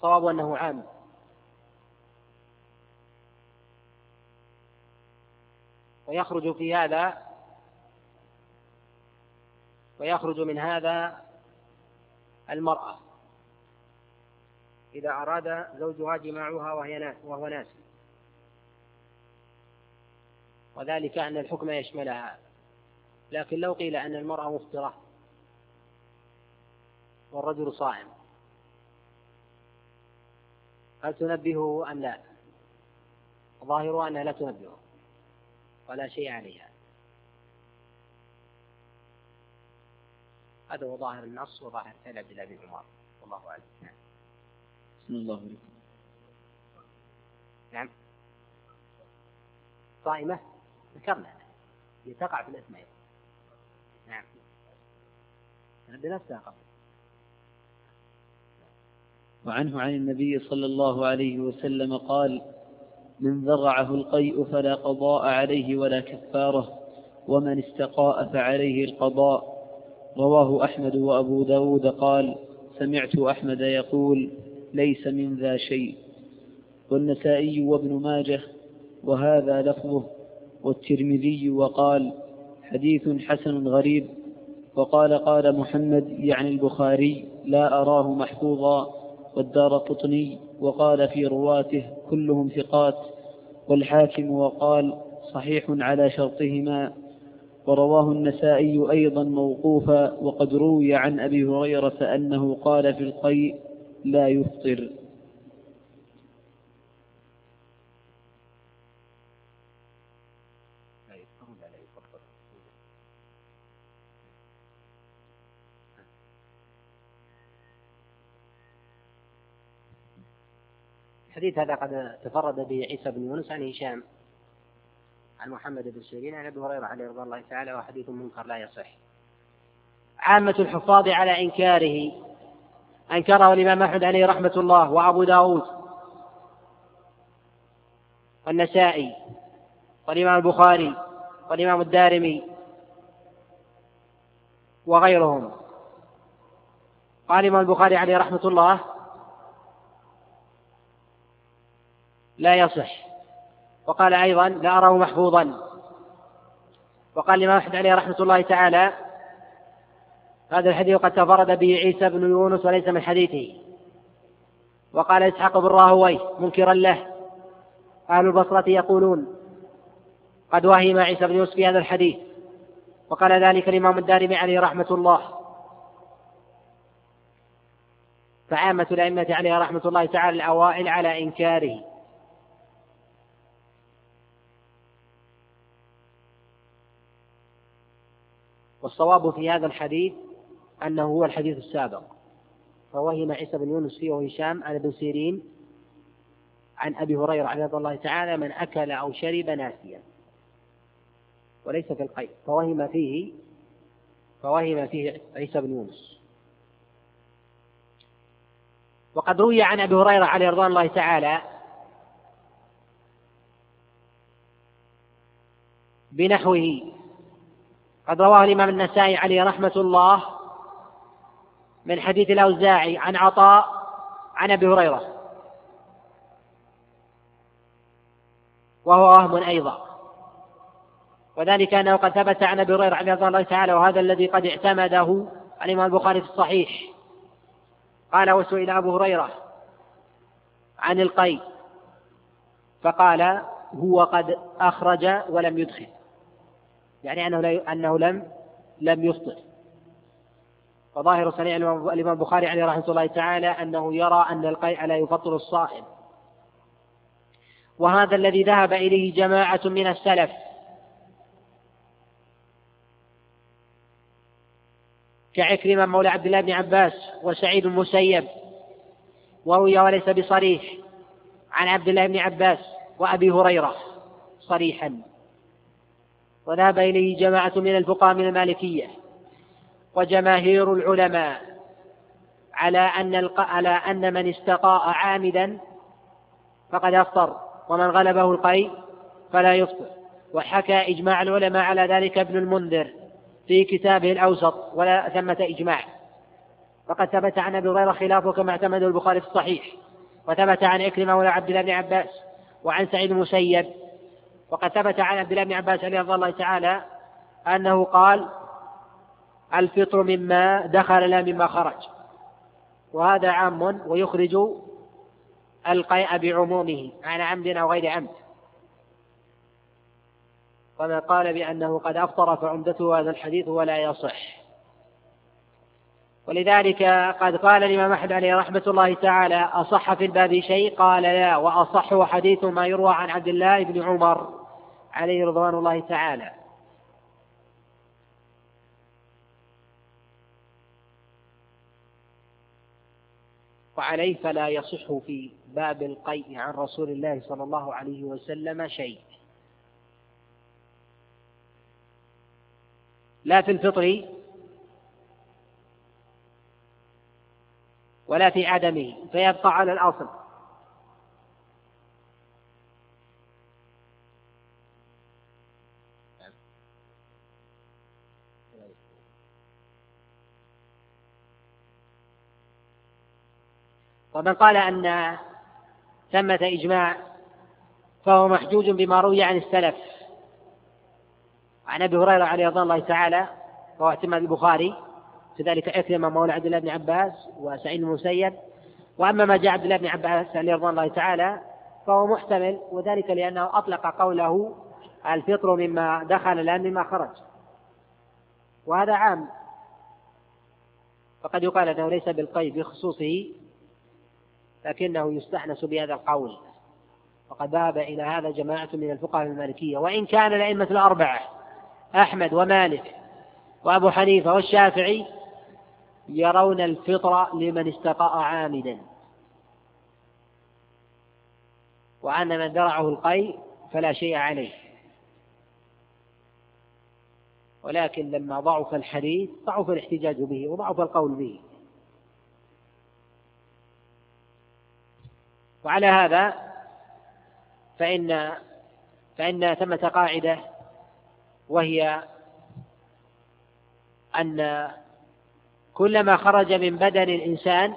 الصواب أنه عام. ويخرج في هذا ويخرج من هذا المرأة. إذا أراد زوجها جماعها وهي وهو ناسي وذلك أن الحكم يشملها. لكن لو قيل أن المرأة مفطرة والرجل صائم هل تنبهه أم لا؟ ظاهرها أنها لا تنبهه ولا شيء عليها هذا هو ظاهر النص وظاهر فعل عبد الله بن عمر والله أعلم نعم. بسم الله عليكم. نعم. صائمة ذكرنا هي تقع في الأسماء. نعم. بنفسها قبل. وعنه عن النبي صلى الله عليه وسلم قال من ذرعه القيء فلا قضاء عليه ولا كفارة ومن استقاء فعليه القضاء. رواه أحمد وأبو داود قال سمعت أحمد يقول ليس من ذا شيء. والنسائي وابن ماجه وهذا لفظه. والترمذي وقال حديث حسن غريب. وقال قال محمد يعني البخاري لا أراه محفوظا. والدار قطني وقال في رواته كلهم ثقات والحاكم وقال صحيح على شرطهما ورواه النسائي أيضا موقوفا وقد روي عن أبي هريرة أنه قال في القيء لا يفطر. الحديث هذا قد تفرد به عيسى بن يونس عن هشام عن محمد بن سيرين عن أبي هريرة عليه رضي الله تعالى وحديث منكر لا يصح. عامة الحفاظ على إنكاره أنكره الإمام أحمد عليه رحمة الله وأبو داود والنسائي والإمام البخاري والإمام الدارمي وغيرهم قال الإمام البخاري عليه رحمة الله لا يصح. وقال أيضا لا أراه محفوظا. وقال الإمام أحمد عليه رحمة الله تعالى هذا الحديث قد تفرد به عيسى بن يونس وليس من حديثه. وقال إسحاق بن راهويه منكرا له. أهل البصرة يقولون قد وهم عيسى بن يونس في هذا الحديث. وقال ذلك الإمام الدارمي عليه رحمة الله. فعامة الأئمة عليه رحمة الله تعالى الأوائل على إنكاره. والصواب في هذا الحديث أنه هو الحديث السابق فوهم عيسى بن يونس فيه وهشام عن ابن سيرين عن أبي هريرة رضي الله تعالى من أكل أو شرب ناسيا وليس في القيد فوهم فيه فوهم فيه عيسى بن يونس. وقد روي عن أبي هريرة عليه رضوان الله تعالى بنحوه قد رواه الإمام النسائي عليه رحمة الله من حديث الأوزاعي عن عطاء عن أبي هريرة. وهو وهم أيضا. وذلك أنه قد ثبت عن أبي هريرة رضي الله تعالى وهذا الذي قد اعتمده الإمام البخاري في الصحيح. قال وسئل أبو هريرة عن القي فقال هو قد أخرج ولم يدخل. يعني أنه أنه لم لم يفطر فظاهر صنيع الإمام البخاري عليه رحمة الله تعالى أنه يرى أن القيء لا يفطر الصائم. وهذا الذي ذهب إليه جماعة من السلف. كعكرمة مولى عبد الله بن عباس وسعيد المسيب وروي وليس بصريح عن عبد الله بن عباس وأبي هريرة صريحا. وذهب إليه جماعة من الفقهاء من المالكية وجماهير العلماء على أن على أن من استقاء عامدا فقد أفطر ومن غلبه القيء فلا يفطر. وحكى إجماع العلماء على ذلك ابن المنذر في كتابه الأوسط ولا ثمة إجماع. فقد ثبت عن أبي هريرة خلافه كما اعتمده البخاري في الصحيح وثبت عن عكرمة مولى عبد الله بن عباس وعن سعيد المسيب وقد ثبت عن عبد الله بن عباس رضي الله تعالى أنه قال الفطر مما دخل لا مما خرج. وهذا عام ويخرج القيء بعمومه على عمد أو غير عمد. وما قال بأنه قد أفطر فعمدته هذا الحديث ولا يصح. ولذلك قد قال الإمام أحمد عليه رحمة الله تعالى أصح في الباب شيء؟ قال لا وأصح حديث ما يروى عن عبد الله بن عمر. عليه رضوان الله تعالى. وعليه فلا يصح في باب القيء عن رسول الله صلى الله عليه وسلم شيء. لا في الفطر ولا في عدمه فيبقى على الأصل. ومن قال أن ثمة إجماع فهو محجوج بما روي عن السلف. عن أبي هريرة عليه رضي الله تعالى وهو احتمال البخاري كذلك أكرم مولى عبد الله بن عباس وسعيد المسيب. وأما ما جاء عبد الله بن عباس عليه رضي الله تعالى فهو محتمل وذلك لأنه أطلق قوله الفطر مما دخل لا مما خرج. وهذا عام. فقد يقال أنه ليس بالقيد بخصوصه لكنه يستأنس بهذا القول. وقد ذهب إلى هذا جماعة من الفقهاء المالكية. وإن كان الأئمة الأربعة أحمد ومالك وأبو حنيفة والشافعي يرون الفطر لمن استقاء عامدا. وأن من درعه القي فلا شيء عليه. ولكن لما ضعف الحديث ضعف الاحتجاج به وضعف القول به. وعلى هذا فإن فإن ثمة قاعدة وهي أن كلما خرج من بدن الإنسان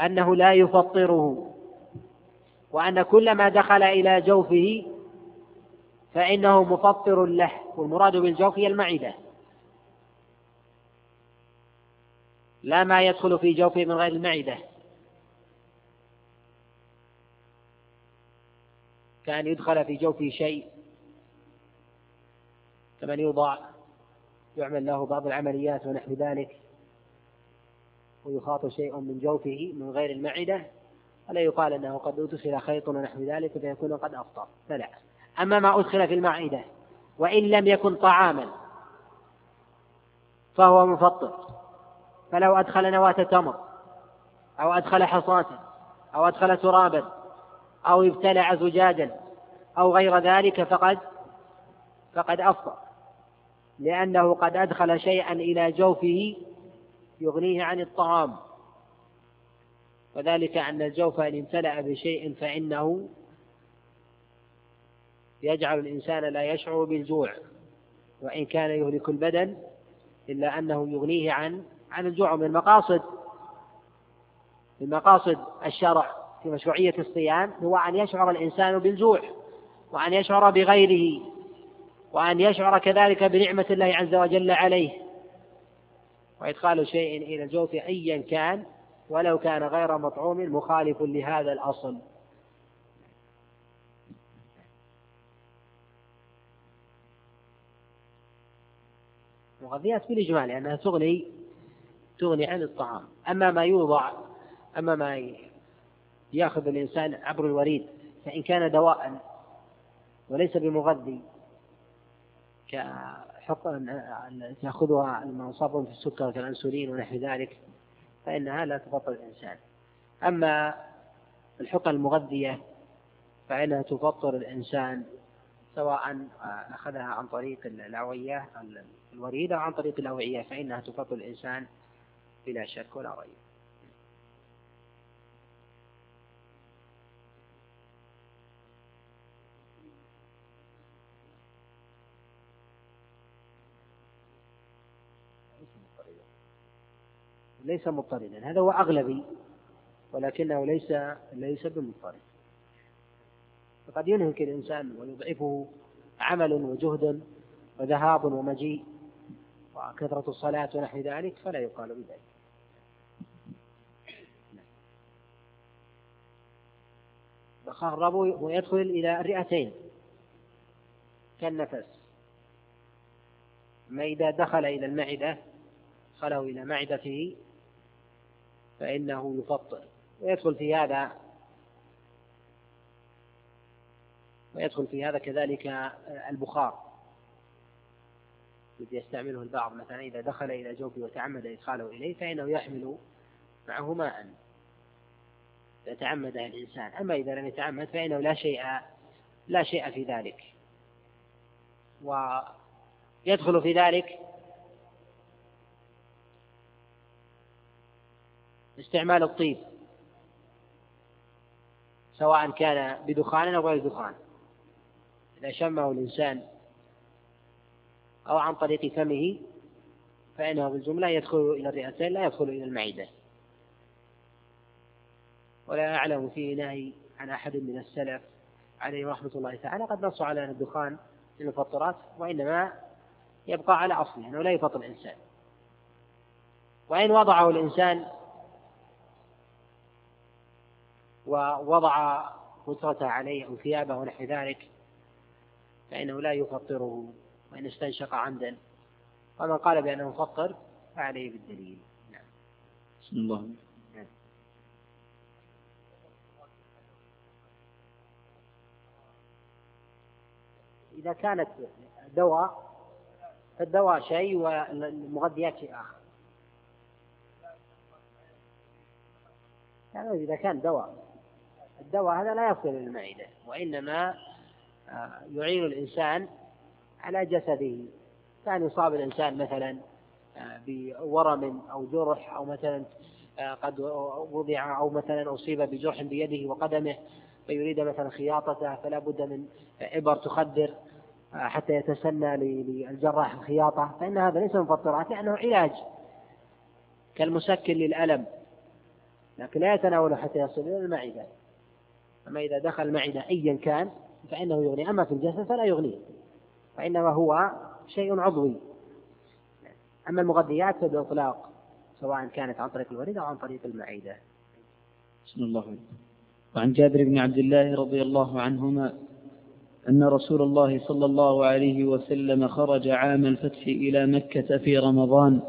أنه لا يفطره وأن كلما دخل إلى جوفه فإنه مفطر له والمراد بالجوف هي المعدة. لا ما يدخل في جوفه من غير المعدة. كأن يدخل في جوفه شيء. كمن يوضع يعمل له بعض العمليات ونحو ذلك ويخاط شيء من جوفه من غير المعدة فلا يقال أنه قد أدخل خيط ونحو ذلك فيكون قد أفطر. فلا. أما ما أدخل في المعدة وإن لم يكن طعاما فهو مفطر. فلو أدخل نواة تمر أو أدخل حصاة أو أدخل ترابا أو ابتلع زجاجا أو غير ذلك فقد فقد أفطر لأنه قد أدخل شيئا إلى جوفه يغنيه عن الطعام. وذلك أن الجوف إن امتلأ بشيء فإنه يجعل الإنسان لا يشعر بالجوع وإن كان يهلك البدن إلا أنه يغنيه عن عن الجوع. من مقاصد من مقاصد الشرع في مشروعية الصيام هو أن يشعر الإنسان بالجوع وأن يشعر بغيره وأن يشعر كذلك بنعمة الله عز وجل عليه. وإدخال شيء إلى الجوف أيا كان ولو كان غير مطعوم مخالف لهذا الأصل. مغذيات بالإجمال لأنها تغني تغني عن الطعام. أما ما يوضع أما ما يأخذ الإنسان عبر الوريد فإن كان دواء وليس بمغذي تأخذها المنصب في السكر كالأنسولين ونحو ذلك فإنها لا تفطر الإنسان. أما الحقن المغذية فإنها تفطر الإنسان سواء أخذها عن طريق الأوعية الوريد أو عن طريق الأوعية فإنها تفطر الإنسان بلا شك ولا ريب. ليس مضطردا. هذا هو أغلبي ولكنه ليس ليس بمضطرب فقد ينهك الإنسان ويضعفه عمل وجهد وذهاب ومجيء وكثرة الصلاة ونحو ذلك فلا يقال بذلك. الخرب ويدخل إلى الرئتين كالنفس. ما إذا دخل إلى المعدة دخله إلى معدته فإنه يفطر ويدخل في هذا ويدخل في هذا كذلك البخار. الذي يستعمله البعض مثلا إذا دخل إلى جوفه وتعمد إدخاله إليه فإنه يحمل معه ماء. إذا الإنسان أما إذا لم يتعمد فإنه لا شيء لا شيء في ذلك. ويدخل في ذلك استعمال الطيب سواء كان بدخان أو غير دخان. إذا شمه الإنسان أو عن طريق فمه فإنه بالجملة يدخل إلى الرئتين لا يدخل إلى المعدة. ولا أعلم فيه نهي عن أحد من السلف عليه رحمة الله تعالى قد نصوا على أن الدخان من المفطرات وإنما يبقى على أصله أنه لا يفطر الإنسان. وإن وضعه الإنسان ووضع فترته عليه أو ثيابه ونحو ذلك فإنه لا يفطره وإن استنشق عمدا. ومن قال بأنه مفطر فعليه بالدليل. نعم. بسم الله. نعم. إذا كانت دواء فالدواء شيء والمغذيات شيء آخر. يعني إذا كان دواء الدواء هذا لا يصل إلى المعدة وإنما آه، يعين الإنسان على جسده. كان يصاب الإنسان مثلا آه، بورم أو جرح أو مثلا آه، قد وضع أو مثلا أصيب بجرح بيده وقدمه فيريد مثلا خياطته فلا بد من إبر تخدر حتى يتسنى للجراح الخياطة. فإن هذا ليس مفطرات لأنه علاج كالمسكن للألم لكن لا يتناوله حتى يصل إلى المعدة. أما إذا دخل المعدة أيا كان فإنه يغني. أما في الجسد فلا يغنيه فإنما هو شيء عضوي. أما المغذيات فبإطلاق سواء كانت عن طريق الوريد أو عن طريق المعدة بسم الله. وعن جابر بن عبد الله رضي الله عنهما أن رسول الله صلى الله عليه وسلم خرج عام الفتح إلى مكة في رمضان.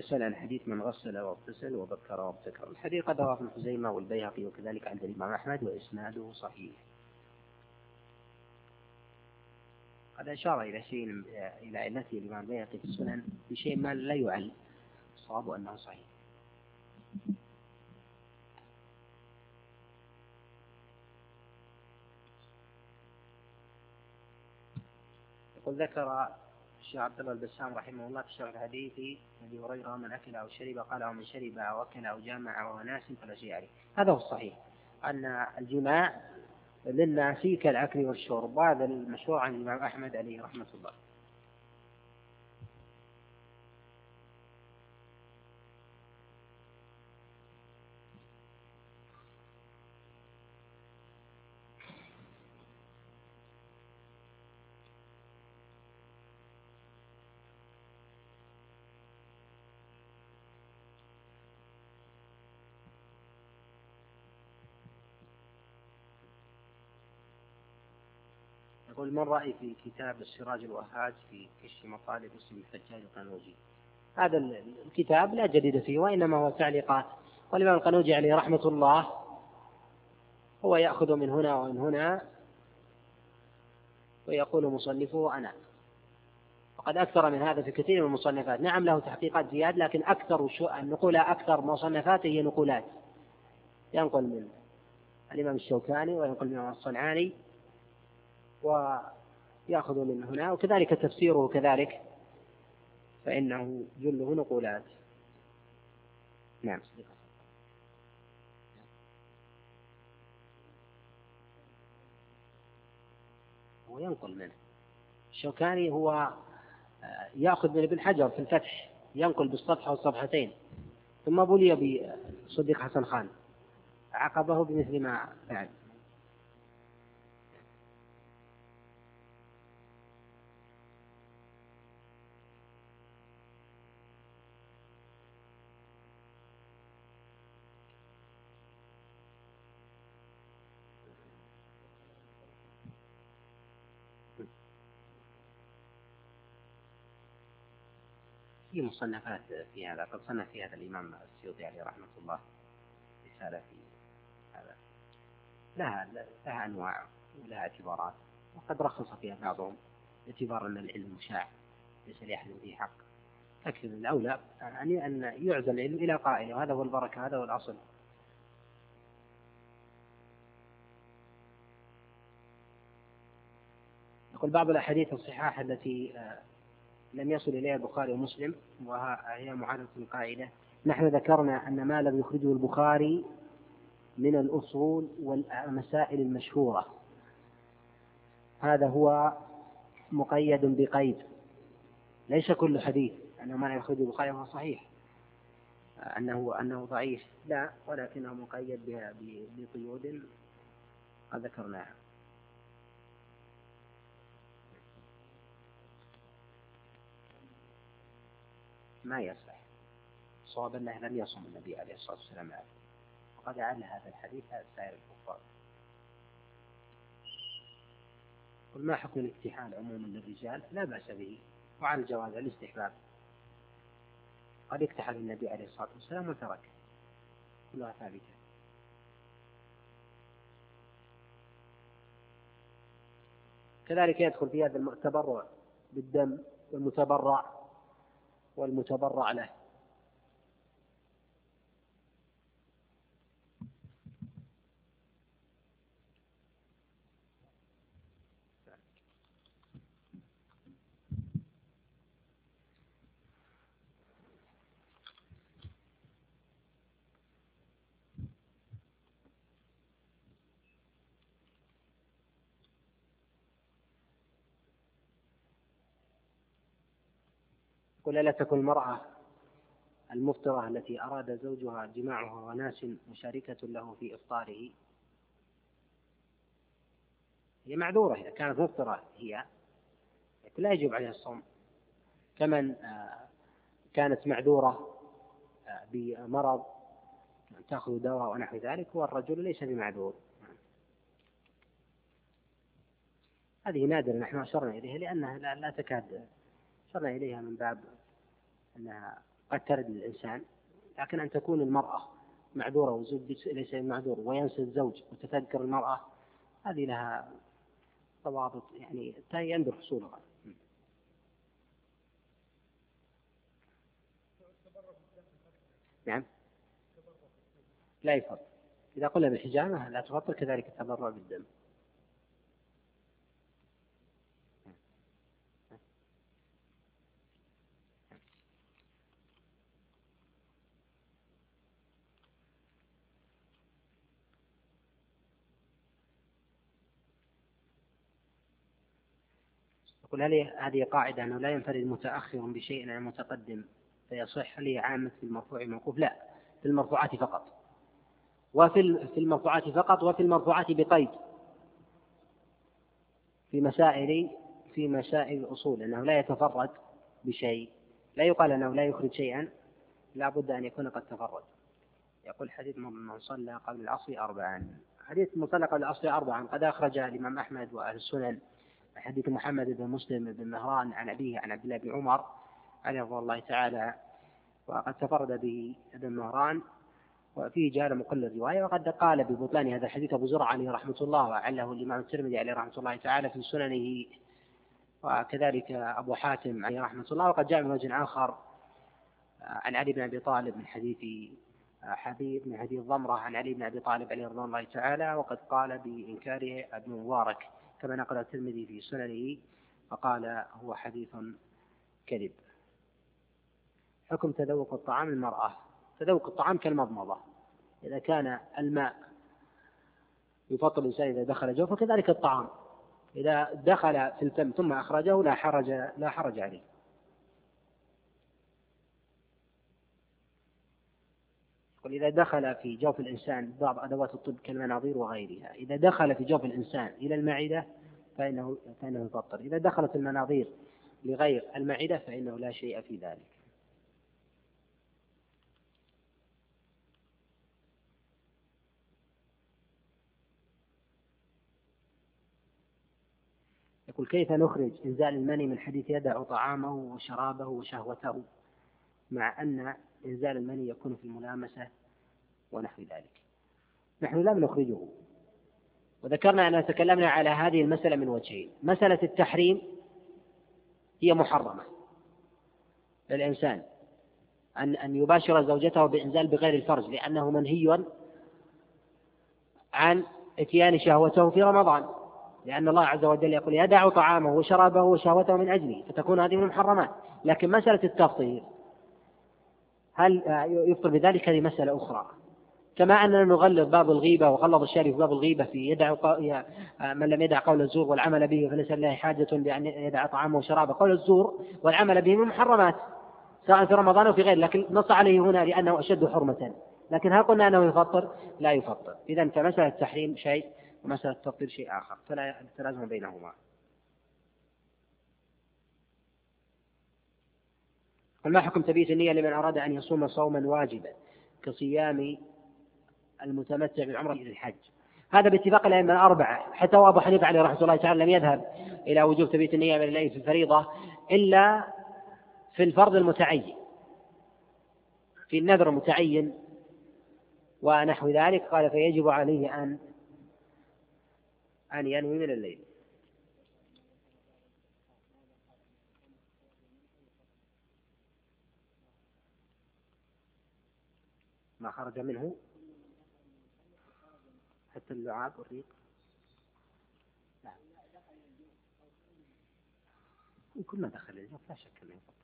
ويسأل عن حديث من غسل واغتسل وبكر وابتكر. الحديث قد رواه ابن خزيمة والبيهقي وكذلك عند الإمام أحمد وإسناده صحيح. قد أشار إلى شيء إلى علته الإمام البيهقي في السنن بشيء ما لا يعل. الصواب أنه صحيح. يقول ذكر الشيخ عبد الله البسام رحمه الله في شرح الحديث ابي هريره من اكل أو شرب قال أو من شرب أو أكل أو جامع أو ناس فلا شيء عليه. هذا هو الصحيح أن الجماع للناس كالأكل والشرب. وهذا المشهور عن الإمام أحمد عليه رحمة الله. يقول من رأي في كتاب السراج الوهاج في كشف مطالب اسم الحجاج القنوجي. هذا الكتاب لا جديد فيه وإنما هو تعليقات. والإمام القنوجي عليه رحمة الله هو يأخذ من هنا ومن هنا ويقول مصنفه أنا. وقد أكثر من هذا في كثير من المصنفات. نعم له تحقيقات زياد لكن أكثر النقول أكثر مصنفاته هي نقولات. ينقل من الإمام الشوكاني وينقل من الصنعاني. ويأخذ من هنا وكذلك تفسيره كذلك فإنه جله نقولات. نعم. هو ينقل منه. الشوكاني هو يأخذ من ابن حجر في الفتح ينقل بالصفحة والصفحتين ثم بلي بصديق حسن خان عقبه بمثل ما فعل. في مصنفات في هذا قد صنف في هذا الإمام السيوطي عليه رحمة الله رسالة في هذا. لها لها أنواع ولها اعتبارات وقد رخص فيها بعضهم باعتبار أن العلم مشاع ليس لأحد فيه حق. لكن الأولى يعني أن يعزى العلم إلى قائله وهذا هو البركة هذا هو الأصل. يقول بعض الأحاديث الصحاح التي لم يصل إليها البخاري ومسلم وهي معادلة القاعدة. نحن ذكرنا أن ما لم يخرجه البخاري من الأصول والمسائل المشهورة. هذا هو مقيد بقيد. ليس كل حديث أنه ما يخرجه البخاري فهو صحيح. أنه أنه ضعيف. لا ولكنه مقيد بقيود قد ذكرناها. ما يصح صواب أنه لم يصم النبي عليه الصلاة والسلام عليه. وقد عل هذا الحديث هذا سائر الكفار. قل ما حكم الاكتحال عموما للرجال؟ لا بأس به. وعلى الجواز الاستحباب. قد اكتحل النبي عليه الصلاة والسلام وترك. كلها ثابتة. كذلك يدخل في هذا التبرع بالدم والمتبرع. والمتبرع له. يقول ألا تكون المرأة المفطرة التي أراد زوجها جماعها وناس مشاركة له في إفطاره. هي معذورة إذا كانت مفطرة هي لا يجب عليها الصوم. كمن آه، كانت معذورة آه، بمرض تأخذ دواء ونحو ذلك والرجل ليس بمعذور. هذه نادرة نحن أشرنا إليها لأنها لا تكاد أشرنا إليها من باب أنها قد ترد للإنسان لكن أن تكون المرأة معذورة والزوج ليس معذور وينسى الزوج وتتذكر المرأة هذه لها ضوابط يعني يندر حصولها. نعم. لا يفطر إذا قلنا بالحجامة لا تفطر كذلك التبرع بالدم. يقول هل هذه قاعدة أنه لا ينفرد متأخر بشيء عن المتقدم فيصح هل هي عامة في المرفوع الموقوف؟ لا في المرفوعات فقط. وفي في المرفوعات فقط وفي المرفوعات بقيد. في مسائل في مسائل الأصول أنه لا يتفرد بشيء. لا يقال أنه لا يخرج شيئا لا بد أن يكون قد تفرد. يقول حديث من صلى قبل العصر أربعا. حديث من صلى قبل العصر أربعا قد أخرجه الإمام أحمد وأهل السنن. حديث محمد بن مسلم بن مهران عن أبيه عن عبد الله بن عمر عليه رضي الله تعالى وقد تفرد به ابن مهران وفيه جال مقل الرواية وقد قال ببطلان هذا الحديث أبو زرع عليه رحمة الله وعله الإمام الترمذي عليه رحمة الله تعالى في سننه وكذلك أبو حاتم عليه رحمة الله وقد جاء من وجه آخر عن علي بن أبي طالب من حديث حبيب من حديث ضمرة عن علي بن أبي طالب عليه رضوان الله تعالى وقد قال بإنكاره ابن مبارك. كما نقل الترمذي في سننه فقال هو حديث كذب. حكم تذوق الطعام المرأة. تذوق الطعام كالمضمضة. إذا كان الماء يفطر الإنسان إذا دخل جوفه كذلك الطعام. إذا دخل في الفم ثم أخرجه لا حرج لا حرج عليه. يقول إذا دخل في جوف الإنسان بعض أدوات الطب كالمناظير وغيرها إذا دخل في جوف الإنسان إلى المعدة فإنه فإنه يفطر إذا دخلت المناظير لغير المعدة فإنه لا شيء في ذلك. يقول كيف نخرج إنزال المني من حديث يدع طعامه وشرابه وشهوته مع أن إنزال المني يكون في الملامسة ونحو ذلك. نحن لم نخرجه. وذكرنا أننا تكلمنا على هذه المسألة من وجهين. مسألة التحريم هي محرمة للإنسان. أن أن يباشر زوجته بإنزال بغير الفرج لأنه منهي عن إتيان شهوته في رمضان. لأن الله عز وجل يقول يدع طعامه وشرابه وشهوته من أجله فتكون هذه من المحرمات. لكن مسألة التفطير هل يفطر بذلك هذه مسألة أخرى. كما أننا نغلظ باب الغيبة وغلظ الشارع في باب الغيبة في يدع من لم يدع قول الزور والعمل به فليس لله حاجة بأن يدع طعامه وشرابه. قول الزور والعمل به من المحرمات سواء في رمضان أو في غيره لكن نص عليه هنا لأنه أشد حرمة. لكن هل قلنا أنه يفطر؟ لا يفطر. إذا فمسألة التحريم شيء ومسألة التفطير شيء آخر. فلا تلازم بينهما. ما حكم تبيت النية لمن أراد أن يصوم صوما واجبا كصيام المتمتع بالعمرة إلى الحج. هذا باتفاق الأئمة الأربعة. حتى أبو حنيفة عليه رحمة الله تعالى لم يذهب إلى وجوب تبيت النية من الليل في الفريضة إلا في الفرض المتعين في النذر المتعين ونحو ذلك. قال فيجب عليه أن أن ينوي من الليل. ما خرج منه حتى اللعاب والريق لا كل ما دخل الجوف لا شك انه يفضل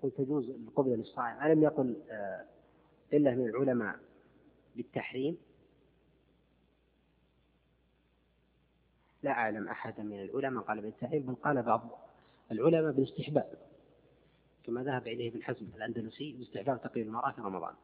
يقول تجوز القبلة للصائم. ألم يقل آه، إلا من العلماء بالتحريم؟ لا أعلم أحدا من العلماء قال بالتحريم بل قال بعض العلماء بالاستحباب كما ذهب إليه ابن حزم الأندلسي باستحباب تقييم المرأة في رمضان.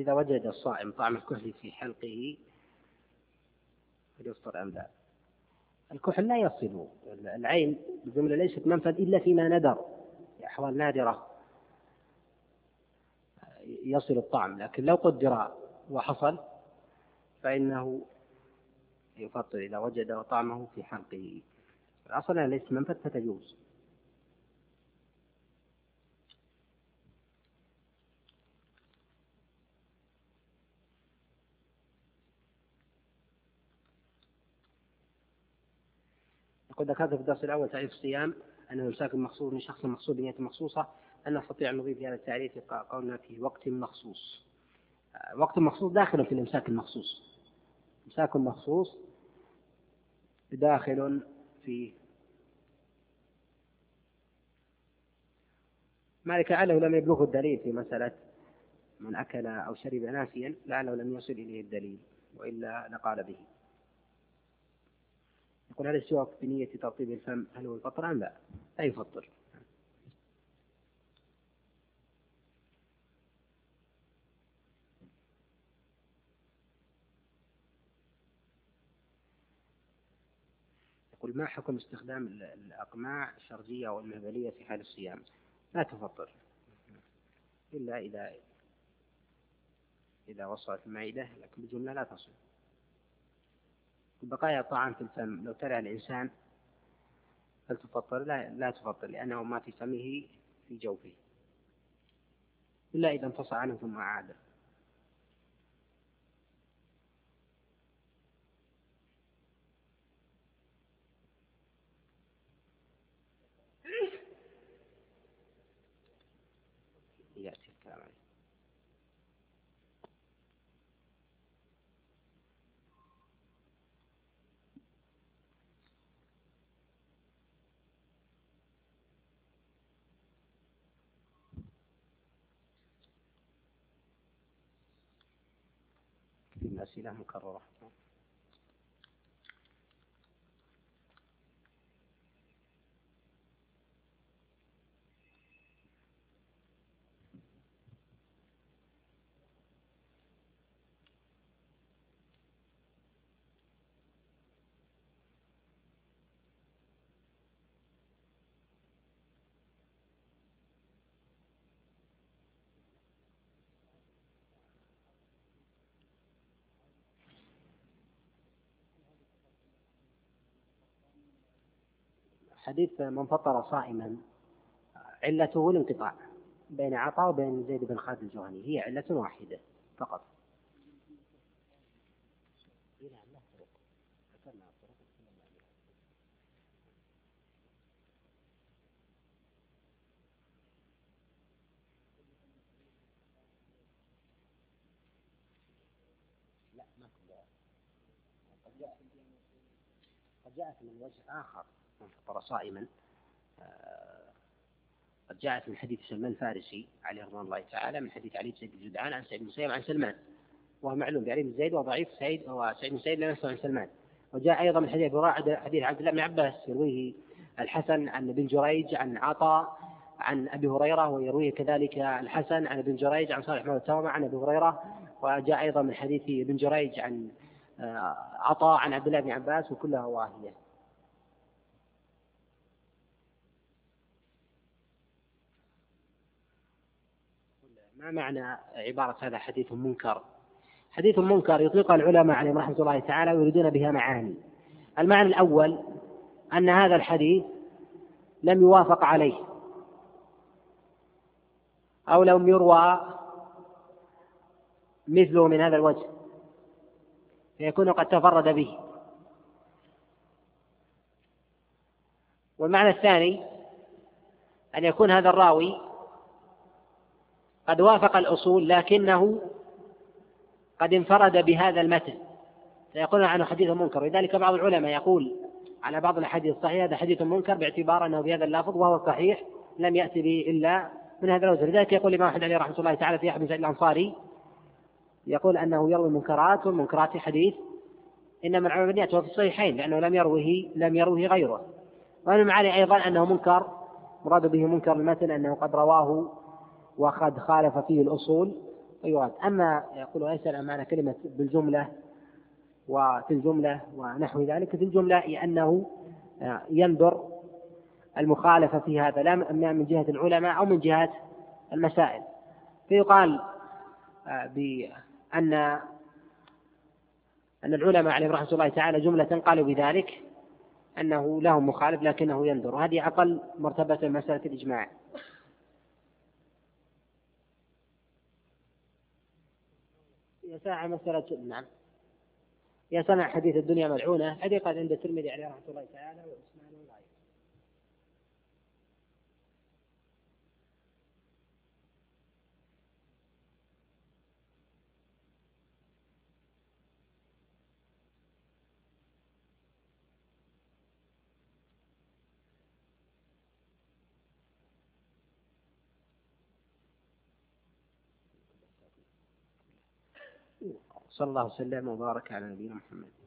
يقول إذا وجد الصائم طعم الكحل في حلقه فليفطر أم لا؟ الكحل لا يصل العين الجملة ليست منفذ إلا فيما ندر في أحوال نادرة يصل الطعم لكن لو قدر وحصل فإنه يفطر إذا وجد طعمه في حلقه الأصل ليست منفذ فتجوز قد ذكرت في الدرس الأول تعريف الصيام أنه إمساك مخصوص من شخص مقصود بنية مخصوصة أن نستطيع أن نضيف هذا التعريف قولنا في وقت مخصوص. آه، وقت مخصوص داخل في الإمساك المخصوص. إمساك مخصوص داخل في مالك لعله لم يبلغه الدليل في مسألة من أكل أو شرب ناسيا لعله لم يصل إليه الدليل وإلا لقال به. يقول هل السواك بنية ترطيب الفم هل هو يفطر أم لا؟ لا يفطر يقول ما حكم استخدام الأقماع الشرجية أو المهبلية في حال الصيام؟ لا تفطر إلا إذا إذا وصلت المعدة لكن بجملة لا تصل بقايا الطعام في الفم. لو ترى الإنسان هل تفطر؟ لا لا تفطر لأنه ما في فمه في جوفه. إلا إذا انفصل عنه ثم عاد يأتي الكلام عليه في أسئلة مكررة. حديث من فطر صائما علته الانقطاع بين عطاء وبين زيد بن خالد الجهني هي علة واحدة فقط. جاءت من وجه آخر. من فطر صائما آه، قد جاءت من حديث سلمان الفارسي عليه رضوان الله تعالى من حديث علي بن زيد الجدعان عن سعيد بن مسيب عن سلمان. وهو معلوم بعلي بن زيد وضعيف سعيد وسعيد بن مسيب لا عن سلمان. وجاء أيضا من حديث حديث عبد الله بن عباس يرويه الحسن عن ابن جريج عن عطاء عن أبي هريرة ويرويه كذلك الحسن عن ابن جريج عن صالح مولى التوامة عن أبي هريرة. وجاء أيضا من حديث ابن جريج عن آه، عطاء عن عبد الله بن عباس وكلها واهية. ما معنى عبارة هذا حديث منكر؟ حديث منكر يطلقها العلماء عليهم رحمة الله تعالى ويريدون بها معاني. المعنى الأول أن هذا الحديث لم يوافق عليه أو لم يروى مثله من هذا الوجه فيكون قد تفرد به. والمعنى الثاني أن يكون هذا الراوي قد وافق الأصول لكنه قد انفرد بهذا المتن. فيقولون عنه حديث منكر. لذلك بعض العلماء يقول على بعض الأحاديث الصحيحة هذا حديث منكر باعتبار أنه بهذا اللفظ وهو صحيح لم يأتي به إلا من هذا الوجه. لذلك يقول الإمام أحمد عليه رحمة الله تعالى في أحد سعيد الأنصاري يقول أنه يروي المنكرات والمنكرات حديث إنما العمل بالنيات وفي الصحيحين لأنه لم يروه لم يروه غيره. ومن المعاني أيضا أنه منكر مراد به منكر المتن أنه قد رواه وقد خالف فيه الأصول. فيراد أما يقول عن معنى كلمة بالجملة وفي الجملة ونحو ذلك؟ في الجملة لأنه ينظر المخالفة في هذا لا من جهة العلماء أو من جهة المسائل. فيقال آه، بأن أن العلماء عليهم رحمة الله تعالى جملة قالوا بذلك أنه لهم مخالف لكنه ينظر. وهذه أقل مرتبة مسألة الإجماع. يساع مسألة نعم. يسمع حديث الدنيا ملعونة. هذه قد عند الترمذي عليه رحمة الله تعالى وعثمان وغيره صلى الله وسلم وبارك على نبينا محمد.